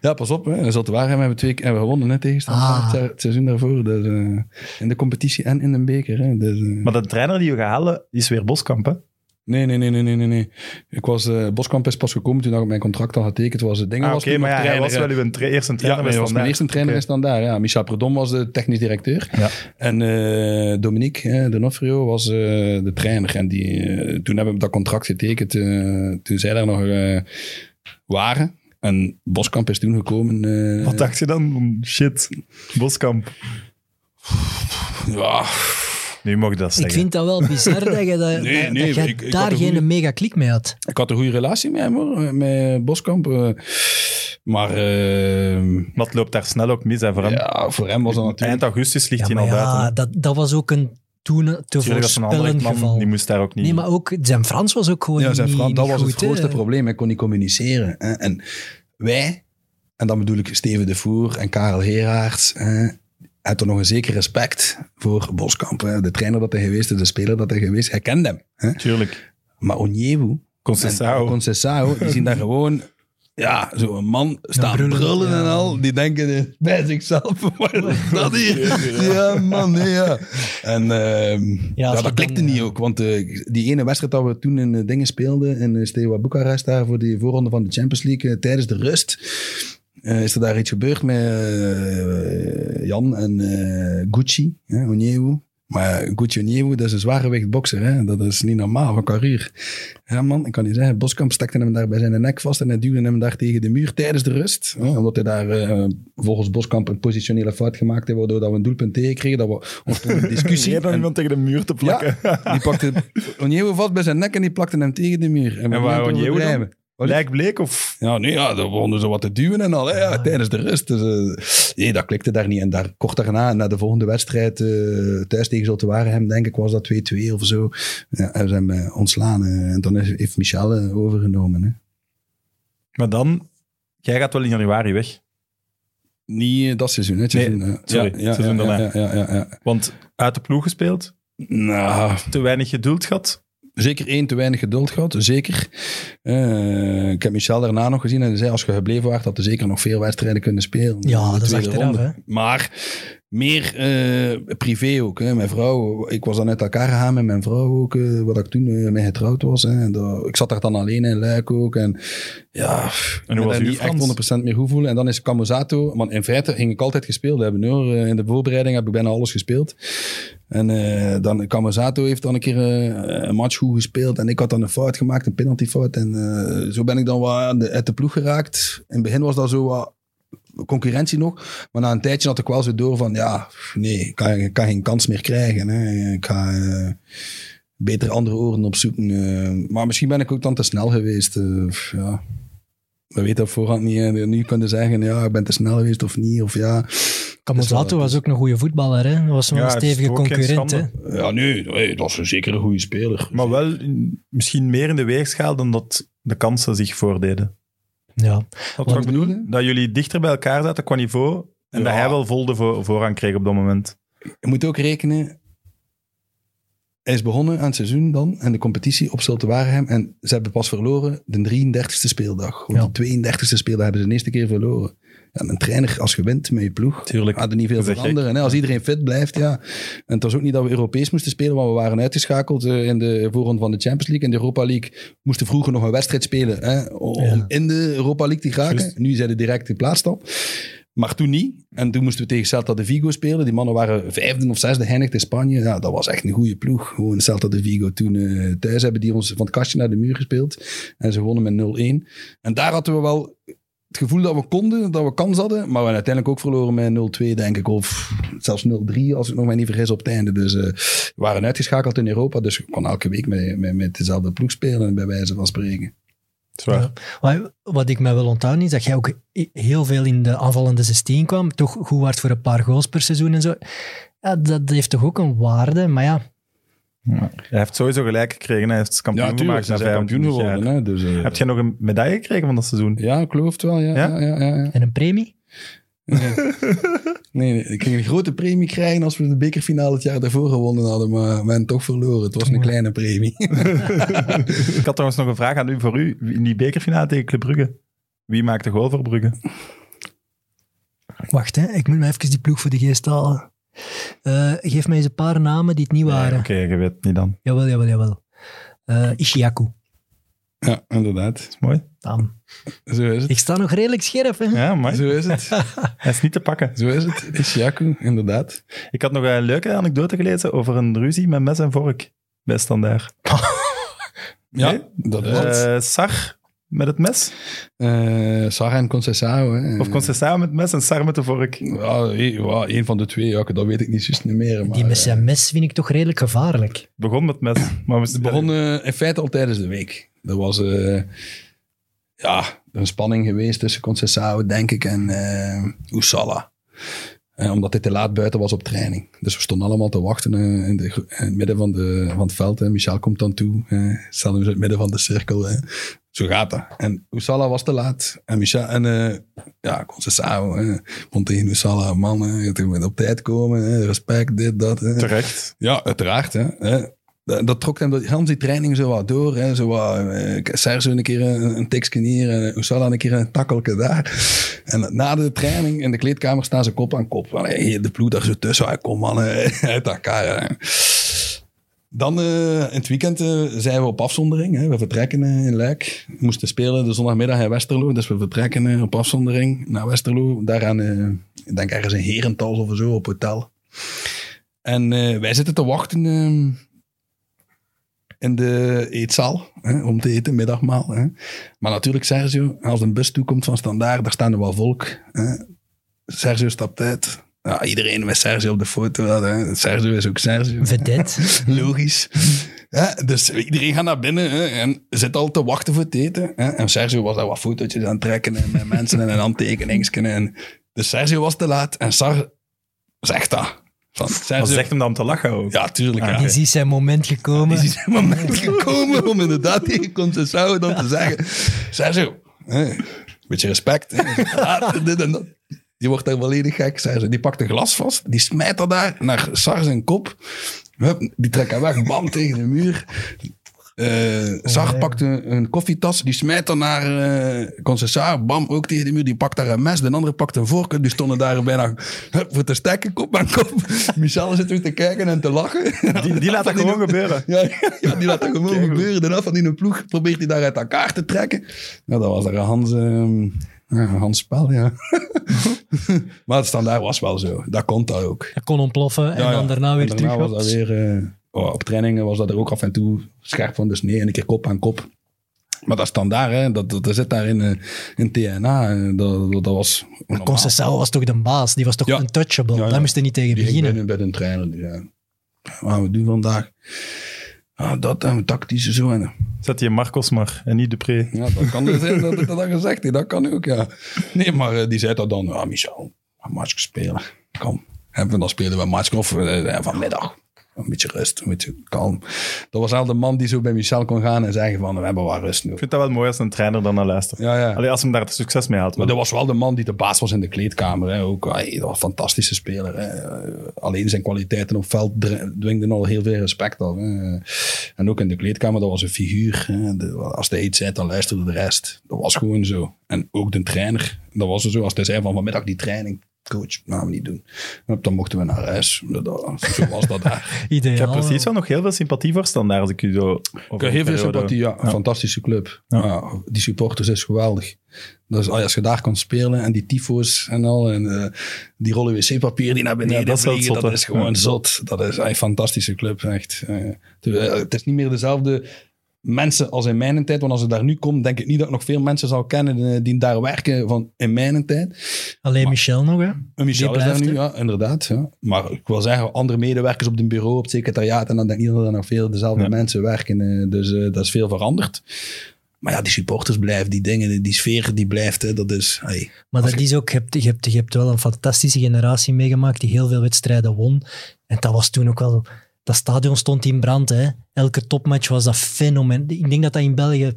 ja, pas op. Hè. Zulte Waregem hebben we twee keer gewonnen net tegen Standaard Ah. het seizoen daarvoor. Dus, in de competitie en in de beker. Hè. Dus, Maar de trainer die we gaan halen, is weer Boskamp, hè? nee, nee, nee, nee, nee, nee. Ik was, eh, Boskamp is pas gekomen toen ik mijn contract al getekend was. Het ding Ah, was Oké, maar ja, hij was wel uw tra- eerste Ja, trainer bij hij was mijn eerste trainer is dan daar. Ja. Michel Predom was de technisch directeur. Ja. En eh Dominique hè, Donofrio was eh, de trainer. En die, toen hebben we dat contract getekend. toen zij daar nog waren. En Boskamp is toen gekomen. eh, Wat dacht je dan? Shit, Boskamp. Ja, Nu mag je dat Ik zeggen. vind dat wel bizar dat je, dat, Nee, dat, nee, dat jij ik- ik daar geen goeie- mega klik mee had. ik had een goede relatie met hem hoor. eh, Met Boskamp. eh, maar eh, Maar het loopt daar snel ook mis, hè, voor hem. ja, voor hem was dat natuurlijk... Eind augustus ligt Ja, hij al buiten. ja, hè. dat, dat was ook een toen te man, geval. die moest daar ook niet... Nee, maar ook zijn Frans was ook gewoon Ja, zijn niet, Frans, dat niet was het goed, grootste probleem. Hij kon niet communiceren. Hè. En wij, en dan bedoel ik Steven de Voer en Karel Heraerts, hè, hadden nog een zeker respect voor Boskamp. Hè. De trainer dat hij geweest is, de speler dat hij geweest is. Hij kende hem. Hè. Tuurlijk. Maar Onyewu Concessao. Concessao, die zien daar gewoon... Ja, zo'n man staan brullen, brullen, en al. Die denken eh, bij zichzelf, dat hier? Ja, man, nee, ja. En ehm, Ja, dat klikte niet eh, ook. Want eh, die ene wedstrijd dat we toen in dingen speelden, in uh, Steaua Boekarest, daar voor die voorronde van de Champions League, tijdens de rust, is er daar iets gebeurd met Jan en Gucci, Onyewu. Maar Gucci Onyewu, dat is een zwaargewicht bokser. Hè? Dat is niet normaal van carrière. Ja man, ik kan niet zeggen. Boskamp stakte hem daar bij zijn nek vast en hij duwde hem daar tegen de muur tijdens de rust. Hè? Omdat hij daar eh, volgens Boskamp een positionele fout gemaakt heeft, waardoor dat we een doelpunt tegen kregen. Dat we ons toen een discussie... Dan en- iemand tegen de muur te plakken. die pakte Onyewu vast bij zijn nek en die plakte hem tegen de muur. En, En waar overdrijven. Lijkbleek of... Ja, nee, ja, dan begonnen ze wat te duwen en al, hè, ja, tijdens de rust. Dus, eh, nee, dat klikte daar niet. En daar, kort daarna, na de volgende wedstrijd, eh, thuis tegen Zulte Waregem, denk ik, was dat 2-2 of zo. Ja, en ze hebben eh, ontslaan. eh, en dan is- heeft Michel overgenomen. Hè. Maar dan... Jij gaat wel in januari weg. Niet dat seizoen, hè. Nee, sorry, ja, seizoen daarna. ja, ja, ja, ja. Want uit de ploeg gespeeld, Nou, te weinig geduld gehad. Zeker één, te weinig geduld gehad. Zeker. Eh, ik heb Michel daarna nog gezien en hij zei, als je gebleven was, had je zeker nog veel wedstrijden kunnen spelen. Ja, dat is achteraf, hè. Maar meer eh, privé ook. Hè. Mijn vrouw, ik was dan uit elkaar gegaan met mijn vrouw ook, eh, wat ik toen eh, mee getrouwd was. Hè. En dat- ik zat daar dan alleen in Luik ook. En ja, En hoe was niet echt 100% meer goed voelen. En dan is Camusato, want in feite ging ik altijd gespeeld hebben. Hoor. Eh, In de voorbereiding heb ik bijna alles gespeeld. En dan Camusato heeft dan een keer een match goed gespeeld. En ik had dan een fout gemaakt, een penaltyfout. En eh, zo ben ik dan wat uit de ploeg geraakt. In het begin was dat zo wat concurrentie nog. Maar na een tijdje had ik wel zo door van, ja, nee, ik kan, ik kan geen kans meer krijgen. Hè. Ik ga eh, beter andere oren opzoeken. eh. maar misschien ben ik ook dan te snel geweest. eh, ja. We weten op voorhand niet. hè. Nu kunnen zeggen, ja, ik ben te snel geweest of niet. Of ja, Camusato was ook een goede voetballer, hè? Dat was wel Ja, een stevige concurrent, hè? ja nee, nee, dat is zeker een goede speler. Maar wel in- misschien meer in de weegschaal dan dat de kansen zich voordeden. Ja. Dat Wat wat ik bedoel? Dat jullie dichter bij elkaar zaten qua niveau. En Ja. dat hij wel vol de voor, voorrang kreeg op dat moment. Je moet ook rekenen. Hij is begonnen aan het seizoen dan en de competitie op Zulte Waregem. En ze hebben pas verloren de 33ste speeldag. Ja. de 32ste speeldag hebben ze de eerste keer verloren. Ja, een trainer, als je wint met je ploeg, Tuurlijk. gaat er niet veel veranderen. Hè? Als iedereen fit blijft, ja. En het was ook niet dat we Europees moesten spelen, want we waren uitgeschakeld eh, in de voorronde van de Champions League. In de Europa League moesten vroeger nog een wedstrijd spelen hè, om Ja. in de Europa League te geraken. Juist. Nu zijn ze direct in plaats dan. Maar toen niet. En toen moesten we tegen Celta de Vigo spelen. Die mannen waren vijfde of zesde geëindigd in Spanje. Ja, dat was echt een goede ploeg. Gewoon Celta de Vigo. Toen eh, thuis hebben die ons van het kastje naar de muur gespeeld. En ze wonnen met 0-1. En daar hadden we wel het gevoel dat we konden, dat we kans hadden. Maar we hebben uiteindelijk ook verloren met 0-2, denk ik. Of zelfs 0-3, als ik nog maar niet vergis op het einde. Dus eh, we waren uitgeschakeld in Europa. Dus we kon elke week met, met, met dezelfde ploeg spelen, bij wijze van spreken. Zwaar. Ja. Maar wat ik mij wel onthouden is dat jij ook heel veel in de aanvallende 16 kwam. Toch goed waard voor een paar goals per seizoen en zo. Ja, dat heeft toch ook een waarde, maar ja. Ja. Hij heeft sowieso gelijk gekregen. Hij heeft kampioen Ja, tuurlijk. gemaakt Ze na zijn kampioen 25 jaar. geworden. Hè, dus, eh, Heb jij nog een medaille gekregen van dat seizoen? Ja, ik geloof het wel. Ja, Ja? ja? Ja, ja, ja. En een premie? Nee, nee, ik ging een grote premie krijgen als we de bekerfinale het jaar daarvoor gewonnen hadden, maar we hebben toch verloren. Het was een kleine premie. Ik had trouwens nog een vraag aan u voor u. In die bekerfinale tegen Club Brugge. Wie maakt de goal voor Brugge? Wacht, hè. ik moet me even die ploeg voor de geest halen. Eh, geef mij eens een paar namen die het niet waren. Oké, je weet het niet dan. Jawel, jawel, jawel. Eh Ishiaku. Ja, inderdaad. Dat is mooi. Dan. Zo is het. Ik sta nog redelijk scherp, hè. Ja, maar Zo is het. hij is niet te pakken. Zo is het. Ishaku, inderdaad. Ik had nog een leuke anekdote gelezen over een ruzie met mes en vork bij Standaard. Ja, Nee? dat is het. Eh Sar met het mes? Eh Sarah en Concessao. Hè. Of Concessao met het mes en Sar met de vork? Ja, één van de twee. Ja, dat weet ik niet juist niet meer. Maar, Die met eh, zijn mes vind ik toch redelijk gevaarlijk. Het begon met mes. Maar we begon eh, in feite al tijdens de week. Er was eh, ja, een spanning geweest tussen Concessao, denk ik, en eh Oesala. Eh, omdat hij te laat buiten was op training. Dus we stonden allemaal te wachten eh, in, de, gro- in het midden van, de, van het veld. Hè. Michel komt dan toe. Uh, staan we in het midden van de cirkel. hè. Zo gaat dat. En Oesala was te laat. En Michel en eh ja, Concessao eh, vond tegen Oesala, man, eh, je moet op tijd komen. hè, respect, dit, dat. hè. Terecht. Ja, uiteraard. Hè. Hè. Dat, dat trok hem door heel die training zo wat door. Hè. Zo wat, eh, een keer een, een tikje hier, en Oesala een keer een takkelke daar. En na de training in de kleedkamer staan ze kop aan kop. De ploeg daar zo tussen. Kom man, eh, uit elkaar. Dan eh, in het weekend eh, zijn we op afzondering. Hè. We vertrekken eh, in Luik. We moesten spelen de zondagmiddag in Westerlo. Dus we vertrekken eh, op afzondering naar Westerlo. Daaraan, eh, ik denk ergens een Herentals of zo, op hotel. En eh, wij zitten te wachten ehm, in de eetzaal hè, om te eten, middagmaal. Hè. Maar natuurlijk, Sergio, als een bus toekomt van Standaard, daar staan er wel volk. Hè. Sergio stapt uit. Ja, iedereen met Sergio op de foto. Hè. Sergio is ook Sergio. Vedette. Logisch. Ja, dus iedereen gaat naar binnen hè, en zit al te wachten voor het eten. Hè. En Sergio was daar wat fotootjes aan het trekken en met mensen en een handtekeningsken. En, dus Sergio was te laat en Sar zegt dat. Van, Wat Sergio, zegt hem dan om te lachen ook? ja, tuurlijk. Ah, ja. Die is zijn moment gekomen. Is het moment gekomen om inderdaad tegen Concessao dan te zeggen: Sergio, hè, beetje respect. Dit en dat. Die wordt daar volledig gek. Sergio. Die pakt een glas vast, die smijt dat daar naar Sar zijn kop. Hup, die trekt hem weg, bam, tegen de muur. Eh Sar nee. pakt een, een koffietas, die smijt dan naar uh, Concessao, bam, ook tegen de muur. Die pakt daar een mes, de andere pakt een vork. Die stonden daar bijna hup, voor te stekken, kop aan kop. Michel zit weer te kijken en te lachen. Die, die laat dat gewoon gebeuren. Ja, ja, die laat dat gewoon Kijk, gebeuren. Daarna van die een ploeg probeert hij daar uit elkaar te trekken. Ja, dat was er een Hans, ehm, ja, Hans Spel, ja. maar het standaard was wel zo. Dat kon dat ook. Hij kon ontploffen en Ja, ja. dan daarna weer En terug. was dat weer... eh, op trainingen was dat er ook af en toe scherp van de snee en een keer kop aan kop. Maar dat standaard, hè, dat, dat, dat zit daar in, eh, in TNA. eh, Dat, dat, dat was... Concessao was toch de baas? Die was toch Ja. untouchable? Ja, ja. Daar moest hij niet tegen Die beginnen. binnen bij een trainer. Die zei, wat gaan we doen vandaag? Ah, dat en tactische zo. En, Zet je Marcos maar en niet Dupré. Ja, dat kan dus zijn dat ik dat al gezegd heb. Dat kan ook, ja. Nee, maar eh, die zei dat dan. Ja, Michel, een matchje spelen. Kom. En dan spelen we een matchje of eh, vanmiddag. Een beetje rust, een beetje kalm. Dat was al de man die zo bij Michel kon gaan en zeggen van, we hebben wat rust nu. Ik vind dat wel mooi als een trainer dan naar luistert. Ja, ja. Allee, als hem daar het succes mee haalt. Maar wel. dat was wel de man die de baas was in de kleedkamer. Hè. Ook, dat was een fantastische speler. Hè. Eh, Alleen zijn kwaliteiten op veld dwingden al heel veel respect af. Hè. En ook in de kleedkamer, dat was een figuur. Hè. De- als hij iets zei, dan luisterde de rest. Dat was gewoon zo. En ook de trainer, dat was er zo. Als hij zei van vanmiddag die training, coach, we niet doen. Dan mochten we naar huis. Dat- Zo was dat daar. Ideaal. Ik heb precies wel nog heel veel sympathie voor standaard als ik u zo... Ik heb heel veel sympathie, ja. Een fantastische club. Ja. Ja, die supporters is geweldig. Dus als je daar kan spelen en die tyfo's en al, en eh, die rollen wc-papier die naar beneden Ja, dat is vliegen, zot, dat is gewoon Ja. zot. Dat is een fantastische club, echt. Eh, het is niet meer dezelfde mensen als in mijn tijd, want als ik daar nu kom, denk ik niet dat ik nog veel mensen zal kennen eh, die daar werken van in mijn tijd. Alleen Michel nog, hè? En Michel Die is daar nu, ja, inderdaad. Ja. Maar ik wil zeggen, andere medewerkers op het bureau, op het secretariaat, en dan denk ik niet dat er nog veel dezelfde Ja. mensen werken. eh, Dus eh, dat is veel veranderd. Maar ja, die supporters blijven, die dingen, die sfeer die blijft. Hè, dat is... Hey, Maar dat je- is ook, je hebt, je, hebt, je hebt wel een fantastische generatie meegemaakt die heel veel wedstrijden won. En dat was toen ook wel... Dat stadion stond in brand. Hè. Elke topmatch was dat fenomeen. Ik denk dat dat in België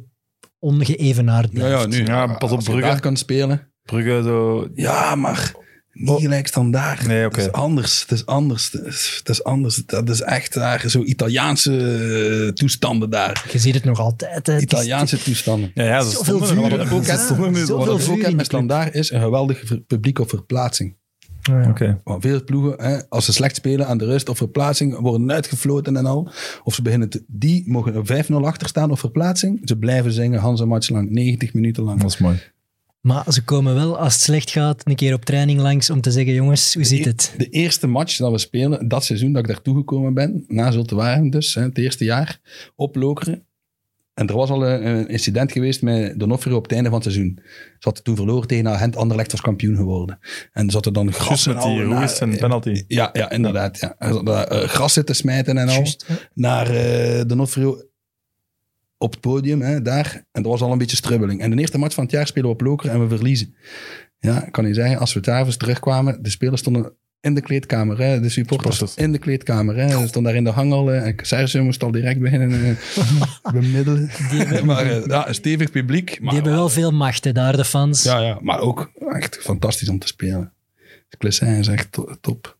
ongeëvenaard ja, blijft. ja, nu. Ja, pas op als je Brugge. daar kan spelen. Brugge zo... Ja, maar niet Oh. gelijk standaard. Nee, oké. Het is anders. Het is anders. Het is, is anders. Dat is echt daar zo Italiaanse eh, toestanden daar. Je ziet het nog altijd. Hè. Is- Italiaanse toestanden. Ja, Zoveel stonden vuur, Wat wel. ook met standaard is een geweldige publiek op verplaatsing. Ja. Veel ploegen, hè, als ze slecht spelen aan de rust of verplaatsing, worden uitgefloten en al. Of ze beginnen te, die mogen er 5-0 achter staan op verplaatsing. Ze blijven zingen Hans een match lang, 90 minuten lang. Dat is mooi. Maar ze komen wel, als het slecht gaat, een keer op training langs om te zeggen, jongens, hoe zit het? De eerste match dat we spelen, dat seizoen dat ik daartoe gekomen ben, na Zulte Waregem dus, hè, het eerste jaar, op Lokeren. En er was al een, een incident geweest met Donofrio op het einde van het seizoen. Ze hadden toen verloren tegen Agent Anderlecht was kampioen geworden. En zat er dan gras met die Ruiz naar- en penalty. Ja, ja inderdaad. Ja. Zat daar, eh, gras zitten smijten en al naar eh Donofrio op het podium, hè, daar. En er was al een beetje strubbeling. En de eerste match van het jaar spelen we op Lokeren en we verliezen. Ja, ik kan je zeggen, als we s'avonds terugkwamen, de spelers stonden in de kleedkamer, hè, de supporters in de kleedkamer. Hè, ze stonden daar in de hangel. hè, En Sergio moest al direct beginnen eh, bemiddelen. maar eh, ja, een stevig publiek. Maar, Die hebben wel veel macht, hè, daar, de fans. ja, ja, maar ook echt fantastisch om te spelen. Clissin is echt to- top.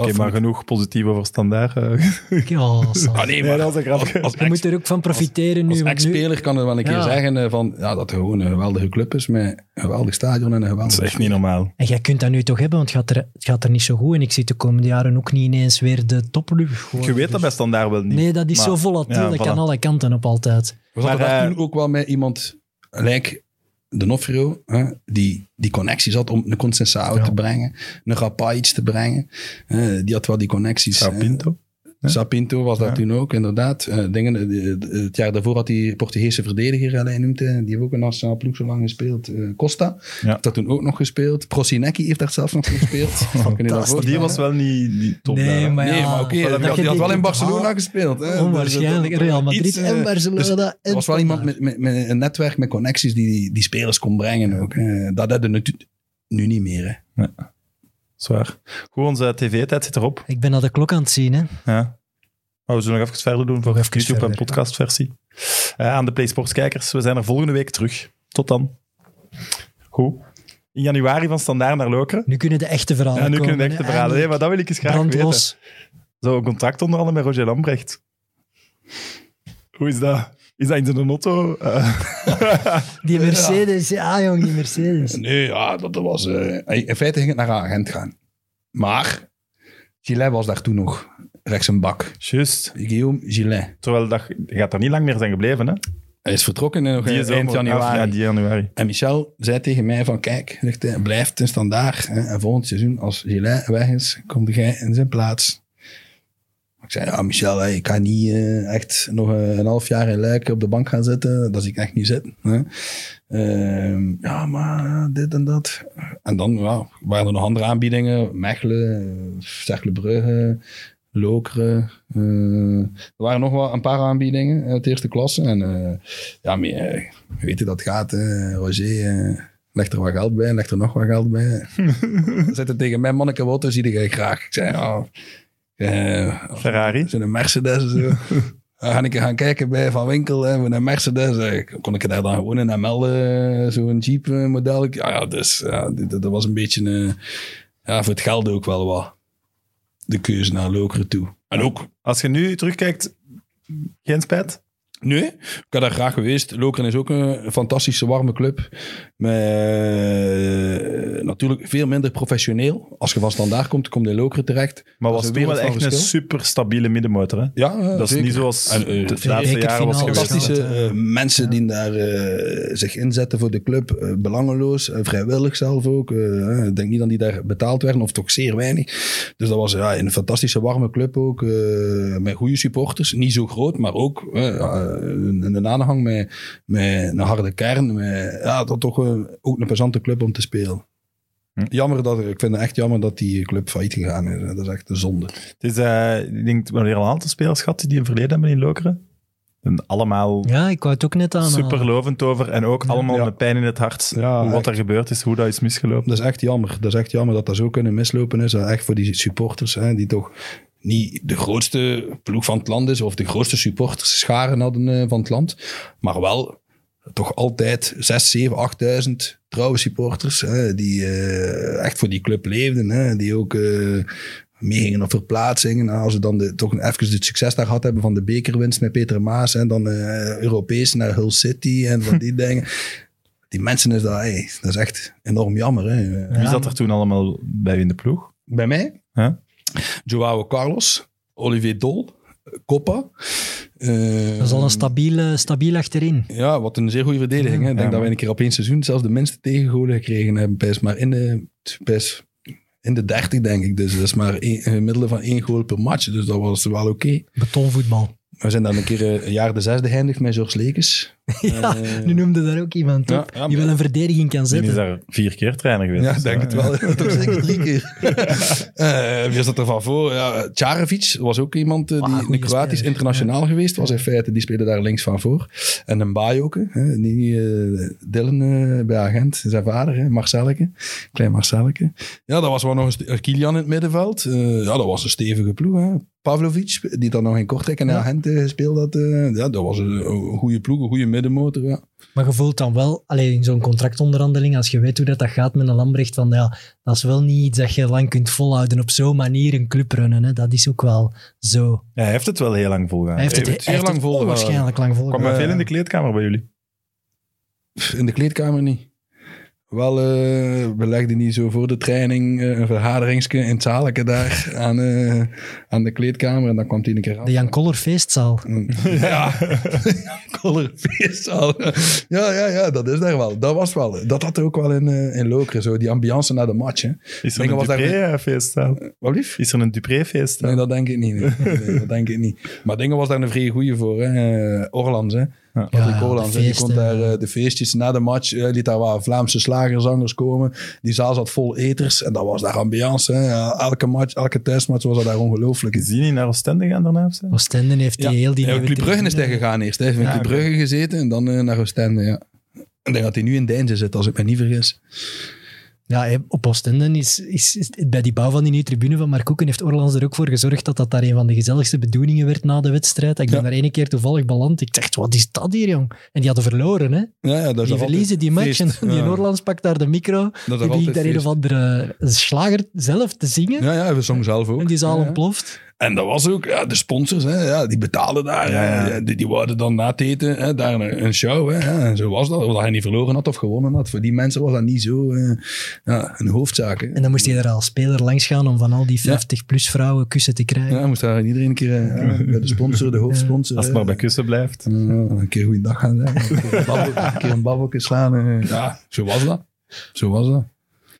Oké, maar genoeg positief over standaard. eh. Ja. Ah, nee, Nee, maar dat was een grapje. als, als Je moet er ook van profiteren Als nu. nu ex-speler kan er wel een keer Ja. zeggen eh, van, ja, dat het gewoon een geweldige club is met een geweldig stadion en een Dat geweldige... is echt niet normaal. en jij kunt dat nu toch hebben, want het gaat, er, het gaat er niet zo goed. En ik zie de komende jaren ook niet ineens weer de topclub. Je weet dat bij standaard wel niet. Nee, dat is Maar- zo volatiel. ja, dat voilà. kan alle kanten op altijd. We zaten Maar, daar eh, toen ook wel met iemand, like de Nofrio, hè, die, die connecties had om een Concensao Ja. te brengen, een Rapaic te brengen. Eh, die had wel die connecties. Sao hè. Pinto. Hè? Sapinto was dat Ja. toen ook, inderdaad. Eh, dingen, eh, de- het jaar daarvoor had die Portugese verdediger, hij noemt, hij, die heeft ook een nationale ploeg zo lang gespeeld. eh, Costa Ja. heeft dat toen ook nog gespeeld. Prosinecki heeft daar zelfs nog gespeeld. Dat die was wel niet, niet top. Nee, daar, maar Nee, ja, maar oké, dat die je had- die had wel in Barcelona ah, gespeeld. Hè? Onwaarschijnlijk. Dus, eh, Real Madrid iets, eh, en Barcelona. en Er was wel iemand met, met, met een netwerk met connecties die die spelers kon brengen ook. hè. Dat hadden we natu- nu niet meer. Hè. Zwaar. Goed, onze tv-tijd zit erop. Ik ben naar de klok aan het zien. Hè. Ja. Maar we zullen nog even verder doen voor YouTube en podcastversie. Eh, aan de PlaySports-kijkers, we zijn er volgende week terug. Tot dan. Goed. In januari van Standaard naar Lokeren. Nu kunnen de echte verhalen Ja, nu komen. kunnen de echte verhalen. Nee, maar dat wil ik eens graag weten. Zo, een contract onder andere met Roger Lambrecht. Hoe is dat? Is dat in zijn auto? Eh, Die Mercedes. Ja, jong, die Mercedes. Nee, ja, dat, was... eh, in feite ging het naar een agent gaan. Maar Gillet was daar toen nog rechts een bak. Juist. Guillaume Gillet. Terwijl dat, gaat daar niet lang meer zijn gebleven, hè? Hij is vertrokken in nog Die eind januari. Ja, die januari. En Michel zei tegen mij van, kijk, zegt blijft een standaard. Hè, en volgend seizoen, als Gillet weg is, kom jij in zijn plaats. Ik zei, ja, Michel, ik kan niet eh, echt nog een, een half jaar in Luik op de bank gaan zitten. Dat zie ik echt niet zitten. Hè. Ehm, ja, maar dit en dat. En dan ja, waren er nog andere aanbiedingen. Mechelen, Cercle Lokeren. eh, er waren nog wel een paar aanbiedingen uit de eerste klasse. En eh, ja, maar, eh, je weet hoe dat gaat. Hè. Roger eh, legt er wat geld bij, legt er nog wat geld bij. Zet het tegen mij, manneke, wat zie je graag? Ik zei, ja... eh, Ferrari. Zo'n Mercedes en zo. Dan ga ik gaan kijken bij Van Winkel met een Mercedes. eh, Kon ik daar dan gewoon in melden, zo'n Jeep eh, model. Ja, ja, dus ja, dat, dat was een beetje, eh, ja, voor het geld ook wel wat. De keuze naar Lokeren toe. En ook, Als je nu terugkijkt, geen spijt? nee, ik had daar graag geweest. Lokeren is ook een fantastische warme club. Met eh, natuurlijk veel minder professioneel. Als je van standaard komt, kom je in Lokeren terecht. Maar was toen wel echt een super stabiele middenmotor. Hè? Ja, eh, Dat is zeker. niet zoals En, eh, de laatste jaren was geweest. fantastische eh, mensen die daar eh, zich inzetten voor de club, eh, belangeloos, eh, vrijwillig zelf ook. eh, ik denk niet dat die daar betaald werden, of toch zeer weinig. Dus dat was ja, een fantastische warme club ook, eh, met goede supporters. Niet zo groot, maar ook eh, een, een aanhang met, met een harde kern. Met, ja, dat toch eh, ook een plezante club om te spelen. Hm. Jammer dat, ik vind het echt jammer dat die club failliet gegaan is. Dat is echt een zonde. Het is, eh, ik denk, we hebben hier al een aantal spelers gehad die een verleden hebben in Lokeren. En allemaal Ja, ik wou het ook net aan. super lovend over. En ook allemaal Ja. met pijn in het hart. Ja, wat echt. er gebeurd is, hoe dat is misgelopen. Dat is echt jammer. Dat is echt jammer dat dat zo kunnen mislopen is. En echt voor die supporters, hè, die toch niet de grootste ploeg van het land is, of de grootste supporters scharen hadden eh, van het land, maar wel toch altijd 6, 7, 8000 trouwe supporters, hè, die eh, echt voor die club leefden, hè, die ook eh meegingen op verplaatsingen. En als ze dan de, toch even het succes daar gehad hebben van de bekerwinst met Peter Maas, en dan eh, Europees naar Hull City en van die dingen. Die mensen is dat, hey, dat is echt enorm jammer. Hè. Wie zat er toen allemaal bij in de ploeg? Bij mij? Joao Carlos, Olivier Dol, Coppa. Dat is al een stabiel, stabiel achterin. Ja, wat een zeer goede verdediging. Ik denk Ja, dat wij een keer op één seizoen zelfs de minste tegengolen gekregen hebben. Best maar in de, best in de 30, denk ik. Dus dat is maar een gemiddelde van één goal per match. Dus dat was wel oké. Betonvoetbal. We zijn dan een keer eh, een jaar de zesde geëindigd met George Lekes. Ja, Eh, nu noemde daar ook iemand op. ja, die maar- wel een verdediging kan Die is zetten. daar vier keer trainer geweest. Ja, ik denk het wel. Toch zeker drie keer. Eh, wie zat er van voor? Ja, Carevic was ook iemand eh, Ah, die een Kroatisch internationaal geweest was. In feite, die speelde daar links van voor. En een Bajoke, hè, die eh Dylan eh, bij Agent, zijn vader, hè, Marcelleke. Klein Marcelleke. Ja, dat was wel nog een Kilian in het middenveld. Eh, ja, dat was een stevige ploeg. Hè. Pavlovic, die dan nog in Kortrijk en Ja. Agent gespeeld had. eh, ja, dat was een, een goede ploeg, een goede middenmotor. Ja. Maar je voelt dan wel, alleen in zo'n contractonderhandeling, als je weet hoe dat, dat gaat met een Lambrecht, van ja, dat is wel niet iets dat je lang kunt volhouden op zo'n manier een club runnen. Hè. Dat is ook wel zo. Ja, hij heeft het wel heel lang volgehouden. Hij heeft het, heeft heeft lang volgehouden. onwaarschijnlijk lang kwam volgehouden. hij veel in de kleedkamer bij jullie? In de kleedkamer niet. Wel, eh, we legden niet zo voor de training eh, een vergaderingsje in het zaalje daar aan, eh, aan de kleedkamer. En dan kwam hij een keer aan. De Jan Koller feestzaal. Ja, Kollerfeestzaal. Ja, ja, ja, dat is daar wel. Dat was wel. Dat had er ook wel in, in Lokeren, zo die ambiance na de match. Hè. Is er een was daar- Dupré-feestzaal? Wat lief? Is er een Dupré-feestzaal? Nee, dat denk ik niet. Nee. Nee, dat denk ik niet. Maar Dingen was daar een vrij goeie voor. Hè. Orlands, hè. Ja. Patrick. Die kon feesten. daar eh, de feestjes na de match. eh, liet daar wat Vlaamse slagerzangers komen. Die zaal zat vol eters. En dat was daar ambiance. Hè. Ja, elke match, elke thuismatch was dat daar ongelooflijk. Is die niet naar Oostende gaan daarna? Oostende heeft die Ja, heel die ja, Brugge is tegen gegaan eerst. Hij heeft in. Brugge gezeten en dan eh, naar Oostende, ja. Ik denk dat hij nu in Deinze zit, als ik me niet vergis. Ja, op Oostende is, is, is- bij die bouw van die nieuwe tribune van Mark Koeken heeft Orlands er ook voor gezorgd dat dat daar een van de gezelligste bedoelingen werd na de wedstrijd. Ik ben Ja. daar ene keer toevallig beland. Ik dacht, wat is dat hier, jong? En die hadden verloren, hè? Ja, ja, Die verliezen die match feest. en die ja. Orlands pakt daar de micro. Dat Die begint daar een of andere slager zelf te zingen. Ja, ja, we zongen zelf ook. En die zaal ontploft. En dat was ook, ja, de sponsors, hè, ja, die betalen daar. Ja, ja. hè. Die, die wouden dan na het eten hè, daar een, een show. Hè, ja, en zo was dat. Of dat hij niet verloren had of gewonnen had. Voor die mensen was dat niet zo eh, ja, een hoofdzaak. Hè. En dan moest je er als speler langs gaan om van al die 50-plus vrouwen kussen te krijgen. Ja, moest daar iedereen een keer eh, ja, bij de sponsor, de hoofdsponsor. Als het maar bij kussen blijft. Ja, een keer goeiedag gaan zeggen. Een keer een babbel- een keer een babbeltje slaan. eh. Ja, zo was dat. Zo was dat.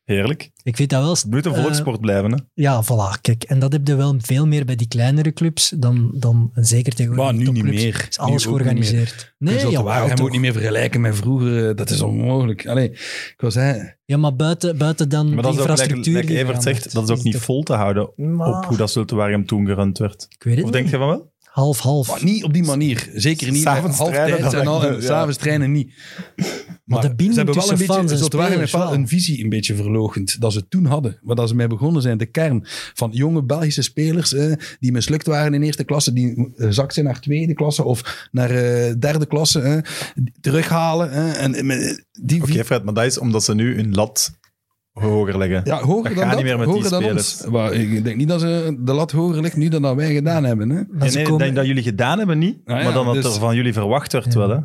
Heerlijk. Ik vind dat wel... Het moet een eh, volkssport blijven. Hè? Ja, voilà. Kijk, en dat heb je wel veel meer bij die kleinere clubs dan, dan zeker tegenwoordig. Maar nu niet meer. Is alles georganiseerd. Nee, ja, zult hem ook niet meer vergelijken met vroeger. eh, Dat is onmogelijk. Allee, ik wil zeggen, ja, maar buiten, buiten dan Maar de dat is ook, like, infrastructuur. like die Evert zegt, dat is ook niet toch- vol te houden Maar- op hoe dat Zultuarium toen gerund werd. Ik weet het Of denk je van wel? Half, half. maar niet op die manier. Zeker niet. S'avonds Half trainen, en al, s'avonds trainen niet. Maar, de binding ze hebben wel een beetje, fans en Zultuarium heeft spelers wel een visie een beetje verlogend. Dat ze toen hadden. Waar dat ze mee begonnen zijn. De kern van jonge Belgische spelers eh, die mislukt waren in eerste klasse. Die gezakt zijn naar tweede klasse of naar eh, derde klasse. eh, terughalen. eh, en, die Oké, Fred, maar dat is omdat ze nu hun lat hoger leggen. Ja, hoger Dat dan gaat dat, niet meer met die dan spelers. ons. Maar ik denk niet dat ze de lat hoger ligt nu dan dat wij gedaan hebben. Hè? Nee, nee, komen- dat, dat jullie gedaan hebben niet, Ah, ja, maar dan dat dus- er van jullie verwacht werd Ja. wel. Hè?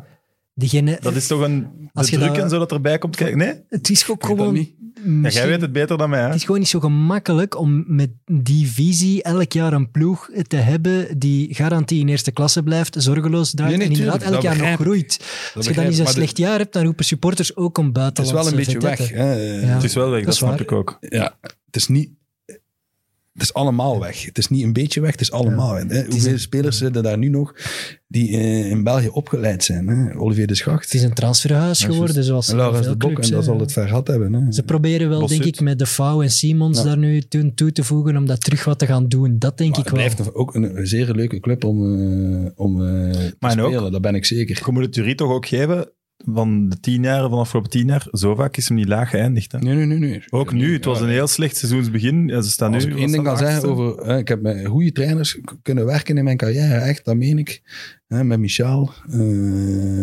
diegene, Dat is toch een de Als je druk dat- en zo dat erbij komt kijken? Nee? het is ook gewoon... Ja, jij weet het beter dan mij. Hè? Het is gewoon niet zo gemakkelijk om met die visie elk jaar een ploeg te hebben die garantie in eerste klasse blijft, zorgeloos draait Nee, nee, en inderdaad tuurlijk, elk jaar nog groeit. Als je dan eens een slecht jaar hebt, dan roepen supporters ook een Het is wel een beetje weg. Hè? Ja. Het is wel weg, dat, snap waar. ik ook. Ja, het is niet... Het is allemaal weg. Het is niet een beetje weg, het is allemaal weg. Hè? Hoeveel spelers zitten daar nu nog die eh, in België opgeleid zijn? Hè? Olivier de Schacht, Het is een transferhuis geworden, zoals en Laurens de Bok, clubs, en dat zal het ver gehad hebben. Hè? Ze proberen wel, Bossut. denk ik, met de Fouw en Simons Ja. daar nu toe, toe te voegen om dat terug wat te gaan doen. Dat denk Maar ik het wel. blijft nog ook een, een zeer leuke club om, eh, om eh, te Maar en ook- spelen, dat ben ik zeker. Je moet het Thurie toch ook geven, van de tien jaar, van de afgelopen tien jaar, zo vaak is hem niet laag geëindigd. Hè? Nee, nee, nee. nee. Ook nu, het was een heel slecht seizoensbegin. Ja, ze staan Als nu ik één ding kan zeggen over... hè, ik heb met goede trainers kunnen werken in mijn carrière, echt, dat meen ik. Hè, met Michel, eh,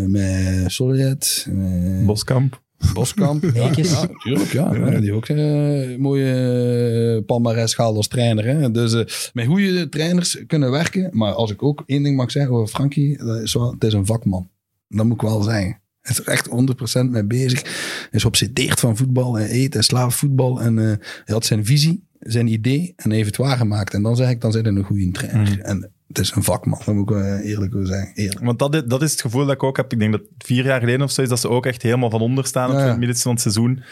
met Soljet, met Boskamp. Boskamp. ja, Meekes. ja, tuurlijk, ja. hè, Die ook een mooie palmarès gehaald als trainer. Hè. Dus eh, met goede trainers kunnen werken. Maar als ik ook één ding mag zeggen over Frankie, dat is wel, het is een vakman. Dat moet ik wel zeggen. Is er echt 100% mee bezig. Hij is obsedeerd van voetbal. Hij eet en slaapt voetbal. En eh, hij had zijn visie, zijn idee en hij heeft het waargemaakt. En dan zeg ik, dan zit hij een goede trainer. Mhm. En het is een vakman, dat moet ik eh, eerlijk zeggen. Eerlijk. Want dat is, dat is het gevoel dat ik ook heb. Ik denk dat vier jaar geleden of zo is dat ze ook echt helemaal van onder staan op Ja, ja. het midden van het seizoen.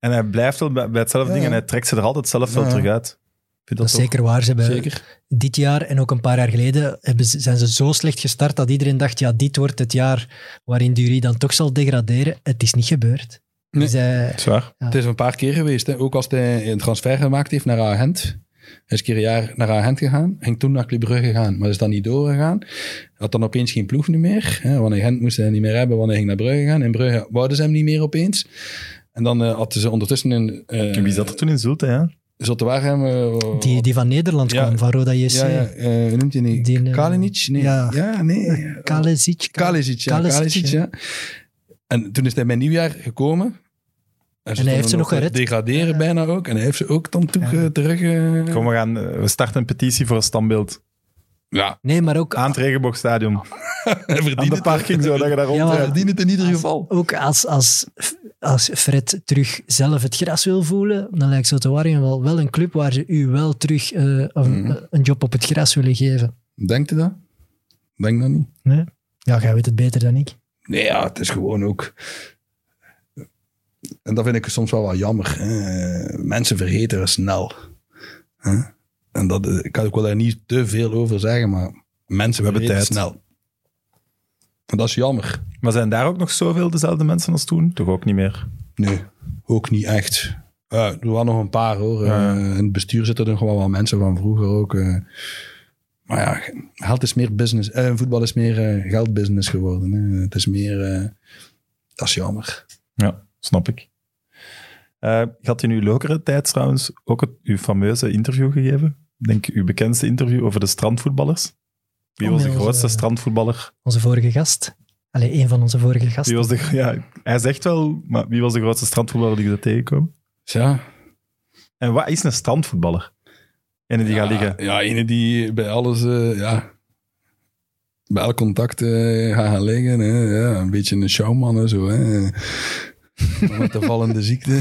En hij blijft wel bij, bij hetzelfde Ja, ding en hij trekt ze er altijd zelf wel ja. terug uit. Dat is zeker waar. Ze hebben Zeker. dit jaar en ook een paar jaar geleden hebben zijn ze zo slecht gestart dat iedereen dacht, ja, dit wordt het jaar waarin Dury dan toch zal degraderen. Het is niet gebeurd. Nee. Dus, eh, Zwaar. Het is een paar keer geweest. Hè. Ook als hij een transfer gemaakt heeft naar Agent. Hij is een keer een jaar naar Agent gegaan. Ging toen naar Club gegaan. Maar is dan niet doorgegaan. Had dan opeens geen ploeg meer. Hè. Want Agent moest hij niet meer hebben. Want hij ging naar Brugge gaan. In Brugge wouden ze hem niet meer opeens. En dan eh, hadden ze ondertussen een... eh En wie zat er toen in Zulte, ja? Zottewaargem, eh, die, die van Nederland Ja. kwam, van Roda JC. Ja, ja eh, noemt hij niet? Die, eh, Kalinic? Nee. ja. Ja, nee. Kalesic. Kalisic, ja. Ja. ja. En toen is hij bij nieuwjaar gekomen. En, hij heeft ze nog gered. Degraderen bijna ook. En hij heeft ze ook dan toe, terug... Kom, we, gaan, we starten een petitie voor een standbeeld. Ja, Nee, maar ook, Aan het regenboogstadion. hij Aan verdient de het. parking, zo, dat je daar Ja, maar- rondrijdt. verdient het in ieder als, geval. ook als, als, als Fred terug zelf het gras wil voelen, dan lijkt Zotewaringen wel, wel een club waar ze u wel terug eh, een, Mhm. een job op het gras willen geven. Denkt u dat? Denk dat niet. Nee? Ja, jij weet het beter dan ik. Nee, ja, het is gewoon ook... En dat vind ik soms wel wat jammer. hè. Mensen vergeten snel. Hè? En dat, ik kan ook wel daar niet te veel over zeggen, maar mensen We hebben tijd. snel. En dat is jammer. Maar zijn daar ook nog zoveel dezelfde mensen als toen? Toch ook niet meer. Nee, ook niet echt. Ja, er waren nog een paar hoor. Ja. Eh, in het bestuur zitten er nog wel wat mensen van vroeger ook. eh. maar ja, geld is meer business. Eh, voetbal is meer geldbusiness geworden. Hè. Het is meer... dat is jammer. Ja, snap ik. Eh, je had in uw lokere tijd trouwens ook het, uw fameuze interview gegeven. Ik denk uw bekendste interview over de strandvoetballers. Wie Oh, was de onze- grootste strandvoetballer? Onze vorige gast. Allee, een van onze vorige Wie gasten. was de, ja, hij zegt wel, maar wie was de grootste strandvoetballer die je? Dus ja, En wat is een strandvoetballer? En die ja, gaat liggen. Ja, ene die bij alles... eh, ja, bij elk contact eh gaat gaan liggen. Hè. Ja, een beetje een showman en zo. Hè. Met de vallende ziekte.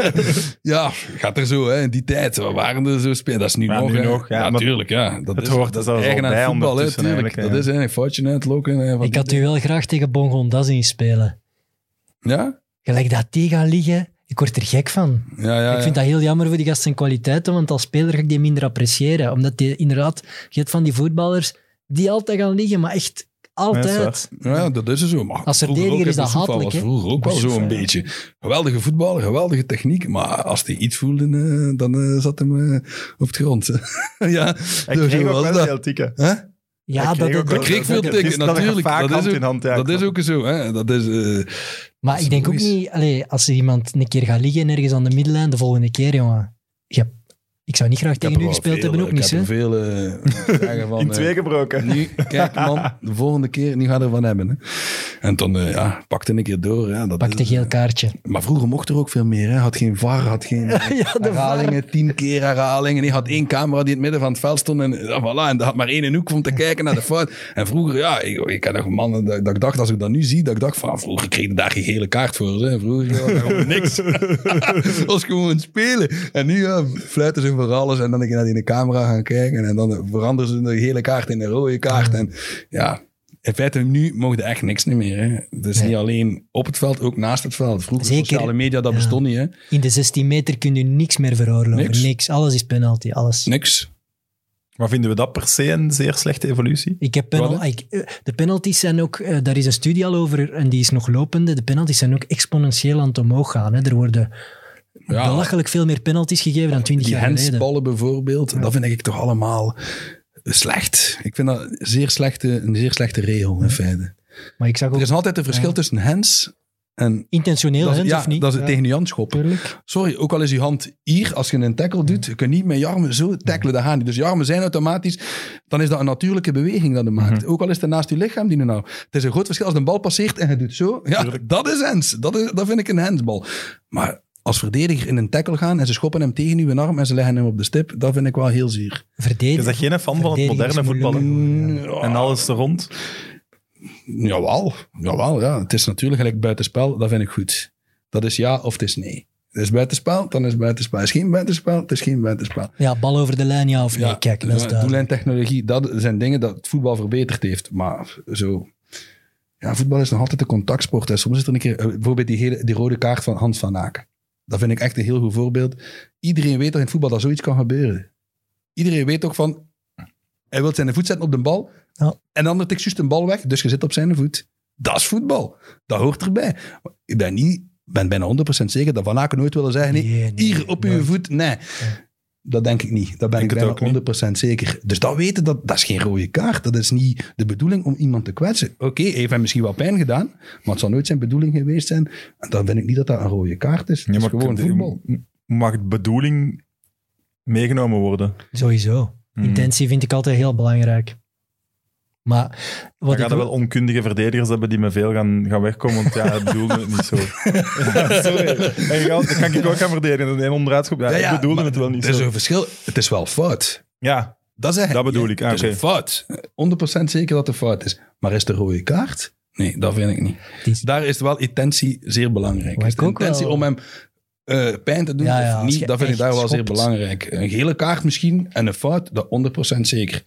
ja, gaat er zo, hè. In die tijd we waren er zo spelen. Dat is nu Ja, nog. nu hè. nog, ja, maar natuurlijk, ja. Dat het is, hoort dat eigen aan het voetbal, hè, ondertussen tuurlijk. eigenlijk, Dat ja. is hè, een foutje uitlokken. Hè, van Ik had u wel graag tegen Bongonda zien spelen. Ja? Gelijk dat die gaan liggen, ik word er gek van. Ja, ja, ik vind ja. dat heel jammer voor die gast zijn kwaliteiten, want als speler ga ik die minder appreciëren. Omdat die inderdaad, je hebt van die voetballers die altijd gaan liggen, maar echt altijd. Ja, dat is er zo. Maar Als verdediger is dat hatelijk, was hè? vroeger ook wel zo Boussoufa, een ja. beetje. Geweldige voetballer, geweldige techniek. Maar als hij iets voelde, eh, dan eh, zat hem eh, op het grond. ja, Hij kreeg ook wel dat. veel tikken. Hè? Ja, Hij dat, kreeg dat- veel tikken, natuurlijk. vaak Dat is hand ook, in hand, ja, dat is ook zo. Hè? Dat is, eh, maar ik denk ook niet, allee, als er iemand een keer gaat liggen ergens aan de middenlijn, de volgende keer, jongen. Je hebt- ik zou niet graag ik heb tegen u gespeeld hebben, ook ik niet. heb er Hè? veel eh, vragen van, In eh, twee gebroken. Nu, kijk man, de volgende keer, nu gaat er van hebben. Hè. En dan eh, ja, pakte een keer door. Ja, dat Pak de is, geel kaartje. Maar vroeger mocht er ook veel meer. Hè. Had geen VAR, had geen Ja, de herhalingen, tien keer herhalingen. Die had één camera die in het midden van het veld stond. En, ja, voilà, en dat had maar één hoek om te kijken naar de fout. En vroeger, ja, ik, ik ken nog mannen dat, dat ik dacht, als ik dat nu zie, dat ik dacht van, vroeger kreeg je daar geen gele kaart voor. Hè. Vroeger ja, niks. Dat was gewoon spelen. En nu ja, fluiten ze voor alles. En dan een keer naar die camera gaan kijken. En dan veranderen ze de gele kaart in een rode kaart. En ja, in feite, nu mogen echt niks niet meer. Hè. Het is Nee. niet alleen op het veld, ook naast het veld. Vroeger Zeker. sociale media, dat Ja. bestond niet. Hè. In de 16 meter kun je niks meer veroorloven. Niks. Niks. Alles is penalty. Alles. Niks. Maar vinden we dat per se een zeer slechte evolutie? Ik heb penal- ik, eh, de penalties zijn ook, eh, daar is een studie al over en die is nog lopende. De penalties zijn ook exponentieel aan het omhoog gaan. Hè. Er worden Ja. belachelijk veel meer penalties gegeven dan 20 Die jaar geleden. handsballen bijvoorbeeld, dat vind ik toch allemaal slecht. Ik vind dat een zeer slechte, een zeer slechte regel in feite. Maar ik zag Er ook is altijd een verschil Ja. tussen hands en... intentioneel, ja, of niet. dat is Ja, tegen je hand schoppen. tuurlijk. Sorry, ook al is je hand hier, als je een tackle doet, je kunt niet met je armen zo tackelen, dat gaat niet. Dus je armen zijn automatisch, dan is dat een natuurlijke beweging dat je maakt. Ook al is het naast je lichaam die je nou. Het is een groot verschil als de bal passeert en je doet zo. Ja, dat is hands. Dat, is, dat vind ik een handsbal. Maar als verdediger in een tackle gaan en ze schoppen hem tegen uw arm en ze leggen hem op de stip, dat vind ik wel heel zuur. Verdedigen. Is dat geen fan van het moderne voetballen? Mm, En alles er rond? Jawel, jawel, ja. Het is natuurlijk gelijk buitenspel, dat vind ik goed. Dat is ja of het is nee. Het is buitenspel, dan is het buitenspel. Het is geen buitenspel, het is geen buitenspel. Ja, bal over de lijn, ja of nee. Kijk, dat is ja, duidelijk. doellijntechnologie, dat zijn dingen dat het voetbal verbeterd heeft. Maar zo... Ja, voetbal is nog altijd een contactsport. En soms is er een keer... eh, Bijvoorbeeld die, hele, die rode kaart van Hans van Aken. Dat vind ik echt een heel goed voorbeeld. Iedereen weet dat in voetbal dat zoiets kan gebeuren. Iedereen weet ook van... Hij wil zijn voet zetten op de bal. Ja. En ander tikt juist een bal weg. Dus je zit op zijn voet. Dat is voetbal. Dat hoort erbij. Ik ben, niet, ben bijna 100% zeker dat Van Aken nooit willen zeggen... Nee, Nee, nee, hier op uw nooit. voet. Nee. Dat denk ik niet. Dat ben Denk ik bijna ook 100% zeker. Dus dat weten, dat, dat is geen rode kaart. Dat is niet de bedoeling om iemand te kwetsen. Oké, hij heeft hem misschien wel pijn gedaan, maar het zal nooit zijn bedoeling geweest zijn. En dan vind ik niet dat dat een rode kaart is. Het is gewoon voetbal. Mag de bedoeling meegenomen worden? Sowieso. Mhm. Intentie vind ik altijd heel belangrijk. Maar wat Dan ik gaan er wel onkundige verdedigers hebben die met veel gaan, gaan wegkomen, want ja, hij bedoelde het niet zo. Ja, sorry. En je gaat- dan kan ik ook gaan verdedigen. En onderuit schoppen. Ja, Ja, ja, ik bedoelde het wel niet Er is zo. een verschil. Het is wel fout. Ja, Dat, zeg ik Dat bedoel ik. Ah, Het is een fout. 100% zeker dat het fout is. Maar is de rode kaart? Nee, dat vind ik niet. Is- Daar is wel intentie zeer belangrijk. Is ik de intentie wel- om hem eh, pijn te doen Ja, ja, of niet, dat vind ik daar wel zeer belangrijk. Een gele kaart misschien en een fout, dat 100% zeker.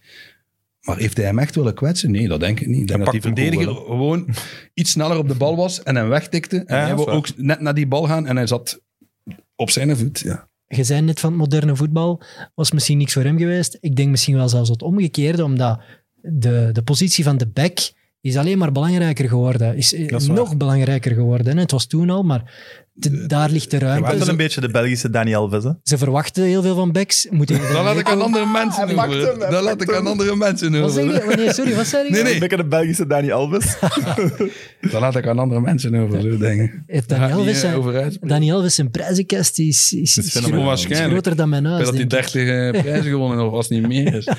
Maar heeft hij hem echt willen kwetsen? Nee, dat denk ik niet. Ik denk Hij dat die verdediger gewoon iets sneller op de bal was en hem wegtikte. En Ja, hij wil ook net naar die bal gaan en hij zat op zijn voet. Ja. Je zei net van het moderne voetbal was misschien niks voor hem geweest. Ik denk misschien wel zelfs het omgekeerde, omdat de, de positie van de back is alleen maar belangrijker geworden. Is, eh, is nog belangrijker geworden. Hè. Het was toen al, maar de- daar ligt de je ruimte. wel Ze, een beetje de Belgische Dani Alves. Hè? ze verwachten heel veel van backs. Moeten Dat laat ik aan andere mensen Dat laat ik aan andere mensen Wat zeg over. je? Oh, nee, sorry, wat zei je? Nee, nee. Een beetje de Belgische Dani Alves. Dat laat ik aan andere mensen over, zo ga Dani ik Alves eh, zijn. Dani Alves zijn prijzenkast is, is, is is, is Waarschijnlijk. groter dan mijn Ik huis, dat hij denk ik. 30 eh, prijzen gewonnen heeft, als het niet meer is.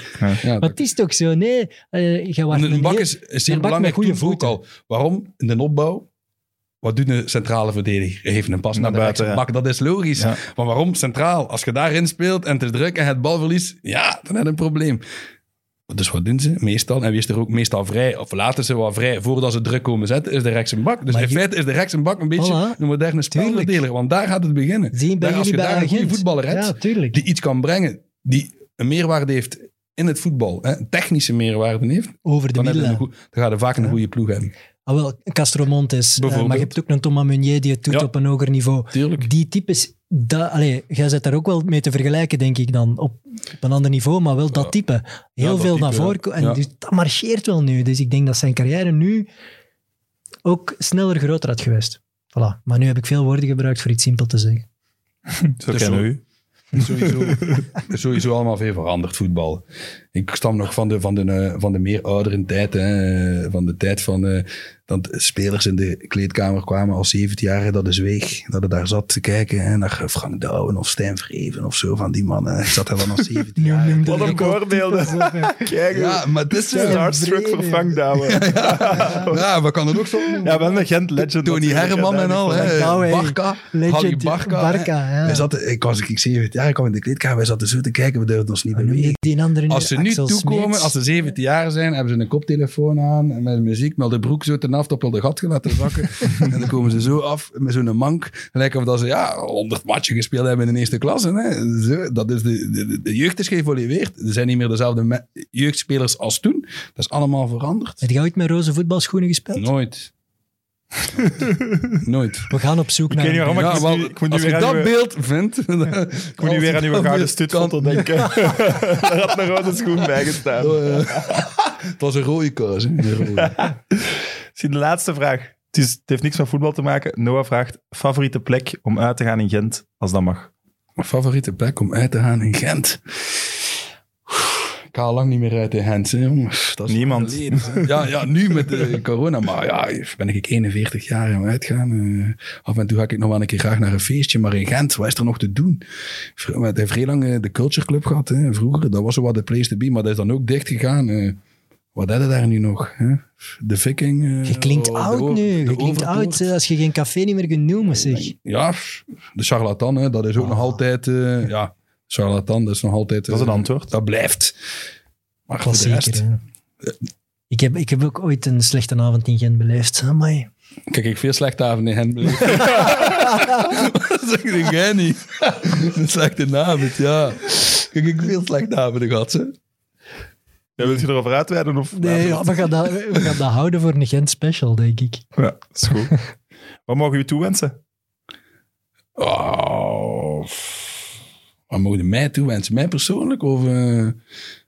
Ja, Maar het is toch zo? Nee, eh je was Een bak is, is zeer belangrijk. met goede Toen ook al. Waarom? In de opbouw. Wat doet een centrale verdediger? Heeft een pas naar, Naar de buiten. Dat is logisch. Ja. Maar waarom centraal? Als je daarin speelt en het is druk en het balverlies, ja, dan heb je een probleem. Dus wat doen ze? Meestal, en wie is er ook meestal vrij, of laten ze wel vrij voordat ze druk komen zetten, is de rechtsbak. Dus Maar in je- feite is de rechtsbak een beetje Voilà. een moderne spelverdeler. Want daar gaat het beginnen. Zien Daar, als je daar een goede voetballer hebt, Ja, die iets kan brengen, die een meerwaarde heeft in het voetbal, hè, een technische meerwaarde heeft, Over de dan, heb je een middelen. goe- dan ga je vaak een goede ploeg hebben. Ah, wel, Castro Montes. eh, maar je hebt ook een Thomas Meunier die het doet Ja. op een hoger niveau. Tuurlijk. Die types, dat, allee, jij zit daar ook wel mee te vergelijken, denk ik dan. Op, op een ander niveau, maar wel dat type. Heel veel type, naar voren. En Ja. dus, dat marcheert wel nu. Dus ik denk dat zijn carrière nu ook sneller groter had geweest. Voilà. Maar nu heb ik veel woorden gebruikt voor iets simpel te zeggen. Zo Dus kennen zo- we u. Sowieso, sowieso allemaal veel veranderd, voetbal. Ik stam nog van de, van de, eh, van de meer oudere tijd. Hè, van de tijd van eh, dat spelers in de kleedkamer kwamen als 17-jarige dat is zweeg. Dat het daar zat te kijken hè, naar Frank Douwen of Stijn Vreven of zo van die mannen. Ik zat daar dan als 17 jaar. Wat een voorbeelden. Kijk, Ja, maar het is zo. Starstruck voor Frank Douwen. Ja, we kan het ook zo Ja, wel een Gent legend. Tony Herman en al, hè. Barca, Legend, Barca. Barca, ja. Wij zaten, ik was ik 17 jaar, ik kwam in de kleedkamer, wij zaten zo te kijken, we durfden ons niet bewegen. die andere Als ze nu toekomen, als ze 17 jaar zijn, hebben ze een koptelefoon aan en met muziek, met de broek zo ten helft op wel de gat laten zakken. en dan komen ze zo af met zo'n mank. Gelijk of dat ze ja, 100 matchen gespeeld hebben in de eerste klasse. Hè. Zo, dat is de, de, de jeugd is geëvolueerd. Er zijn niet meer dezelfde jeugdspelers als toen. Dat is allemaal veranderd. Heb je ooit met roze voetbalschoenen gespeeld? Nooit. Nooit. We gaan op zoek Ik naar... weet niet waarom, Ja, ik nu, ik moet nu als weer dat uw- beeld vindt... ik moet nu weer aan uw gouden stutfoto denken. Daar had een rode schoen bij gestaan. Het was een rode kaas. Zie de laatste vraag. Het, is, het heeft niks met voetbal te maken. Noah vraagt, favoriete plek om uit te gaan in Gent, als dat mag. Mijn favoriete plek om uit te gaan in Gent. Ik ga al lang niet meer uit in Gent. Hè, jongens. Dat is Niemand. geleden, ja, ja, nu met de corona. Maar ja, ben ik 41 jaar om uitgaan. eh, af en toe ga ik nog wel een keer graag naar een feestje. Maar in Gent, wat is er nog te doen? We hebben heel lang eh, de Culture Club gehad. Hè, vroeger, dat was zo wat de place to be. Maar dat is dan ook dicht gegaan. eh. Wat hebben we daar nu nog? Hè? De Viking. eh, Je klinkt oh, oud nu. Je klinkt oud eh, als je geen café niet meer kunt noemen, zeg. Ja, de charlatan, hè, dat is ook nog altijd... eh, ja, charlatan, dat is nog altijd... Dat is eh, het antwoord. Dat blijft. Maar voor de rest... Klassieker. Ik heb, ik heb ook ooit een slechte avond in Gent beleefd. Amai. Kijk, ik veel slechte avonden in hen beleefd. dat zeg jij niet. Een slechte avond, ja. Kijk, ik veel slechte avonden gehad, hè. Ja, wil je erover uitweiden? Of Nee, ja, we, gaan dat, we gaan dat houden voor een Gent special, denk ik. Ja, dat is goed. Wat mogen we u toewensen? Oh, wat mogen mij toewensen? Mij persoonlijk of eh,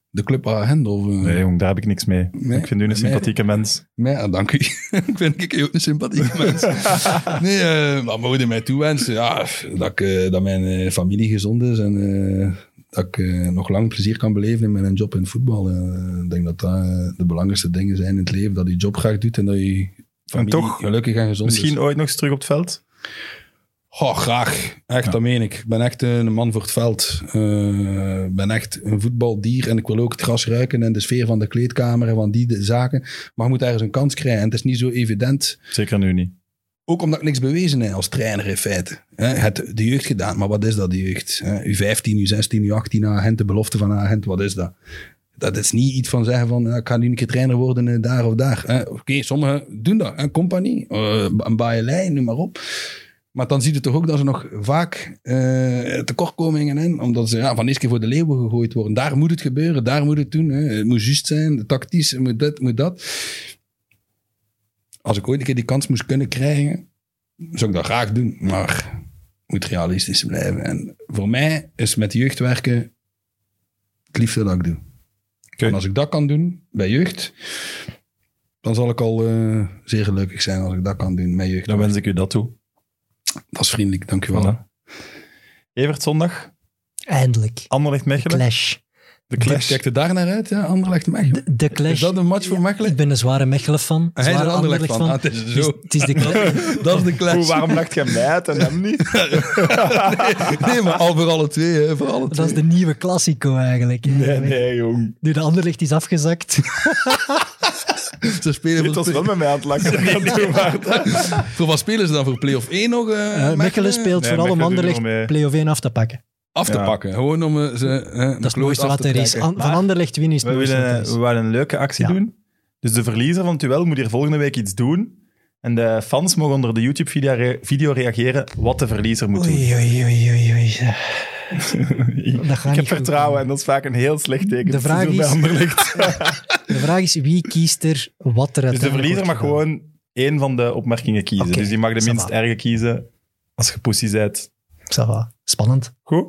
de club? Of, eh, Nee, jong, daar heb ik niks mee. Nee, ik vind u een sympathieke mens. mij? Ah, dank u. ik vind ik ook een sympathieke mens. nee, eh, wat mogen mij toewensen? Ja, dat, ik, eh, dat mijn familie gezond is en eh, dat ik eh, nog lang plezier kan beleven in mijn job in voetbal. Eh, ik denk dat dat eh, de belangrijkste dingen zijn in het leven. Dat je job graag doet en dat je familie toch gelukkig en gezond Misschien is. ooit nog eens terug op het veld? Oh, graag. Echt, Ja. dat meen ik. Ik ben echt een man voor het veld. Ik ben echt een voetbaldier en ik wil ook het gras ruiken en de sfeer van de kleedkamer en van die de zaken. Maar je moet ergens een kans krijgen en het is niet zo evident. Zeker nu niet. Ook omdat ik niks bewezen heb als trainer in feite. Hè, Het de jeugd gedaan, maar wat is dat, die jeugd? Hè, U15, U16, U18 agent, de belofte van agent, wat is dat? Dat is niet iets van zeggen van, ik ga nu een keer trainer worden eh, daar of daar. Oké, sommigen doen dat. Een compagnie, eh, een Baaienlei, noem maar op. Maar dan zie je toch ook dat ze nog vaak eh, tekortkomingen in. Omdat ze ja, van eerst keer voor de leeuwen gegooid worden. Daar moet het gebeuren, daar moet het doen. Hè. Het moet juist zijn, tactisch, het moet dit, het moet dat. Als ik ooit een keer die kans moest kunnen krijgen, zou ik dat graag doen. Maar het moet realistisch blijven. En voor mij is met jeugd werken het liefste dat ik doe. En als ik dat kan doen bij jeugd, dan zal ik al eh, zeer gelukkig zijn als ik dat kan doen met jeugd. Dan wens ik u dat toe. Dat is vriendelijk, dankjewel. Voilà. Evert zondag, Eindelijk. Anderlecht De Mechelen. clash. De clash. Kijk er daar naar uit, ja? Anderlecht Mechelen. De, de clash. Is dat een match voor Ja, Mechelen? Ik ben een zware Mechelen-fan. Hij is zware er Anderlecht van. Anderlecht Ah, het is Het is, zo. het is de clash. Dat is de clash. Hoe, waarom lacht jij mij uit en hem niet? nee, maar al voor alle twee. Hè, voor alle Dat twee. is de nieuwe Classico eigenlijk. Nee, nee, jong. Nu de Anderlecht is afgezakt. Ze spelen Dit was wel met mij aan het lachen. Doe maar. voor wat spelen ze dan voor play-off 1 nog? eh, Eh, Mechelen speelt Nee, voor alle Anderlecht play-off 1 af te pakken. Af te Ja. pakken. Gewoon om eh, ze eh, Dat is mooiste wat er is. An- van Anderlecht winnen is We, willen, we willen een leuke actie Ja. doen. Dus de verliezer van het duel moet hier volgende week iets doen. En de fans mogen onder de YouTube-video rea- video reageren wat de verliezer moet doen. Oei, oei, oei, oei, ik heb vertrouwen en dat is vaak een heel slecht teken. De vraag is-. De vraag is, wie kiest er wat er Dus de verliezer mag gewoon één van de opmerkingen kiezen. Dus die mag de minst erge kiezen als je pussy bent. Ça va. Spannend. Goed?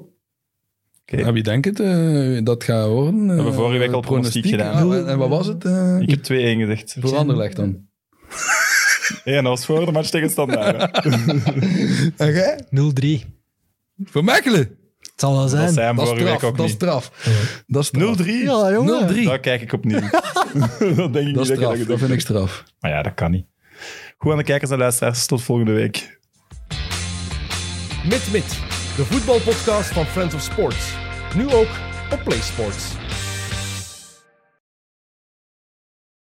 Oké. Ja, wie denkt het eh, dat gaat worden? hebben Eh, vorige week al pronostiek gedaan. Ja, en, wat was het? eh, Ik heb 2-1 gezegd. voor Anderlecht dan? Ja, dat was voor de match tegen Standaard. En jij? 0-3. Voor Mechelen? Het zal wel Dat zijn. Dat week ook Dat is niet. straf. Dat is straf. 0-3? Ja, jongen. 0-3. Daar kijk ik opnieuw. dat denk ik Dat niet straf. je Dat vind ik straf. Maar ja, dat kan niet. Goed aan de kijkers en luisteraars. Tot volgende week. Mit Mit, de voetbalpodcast van Friends of Sports. Nu ook op PlaySports.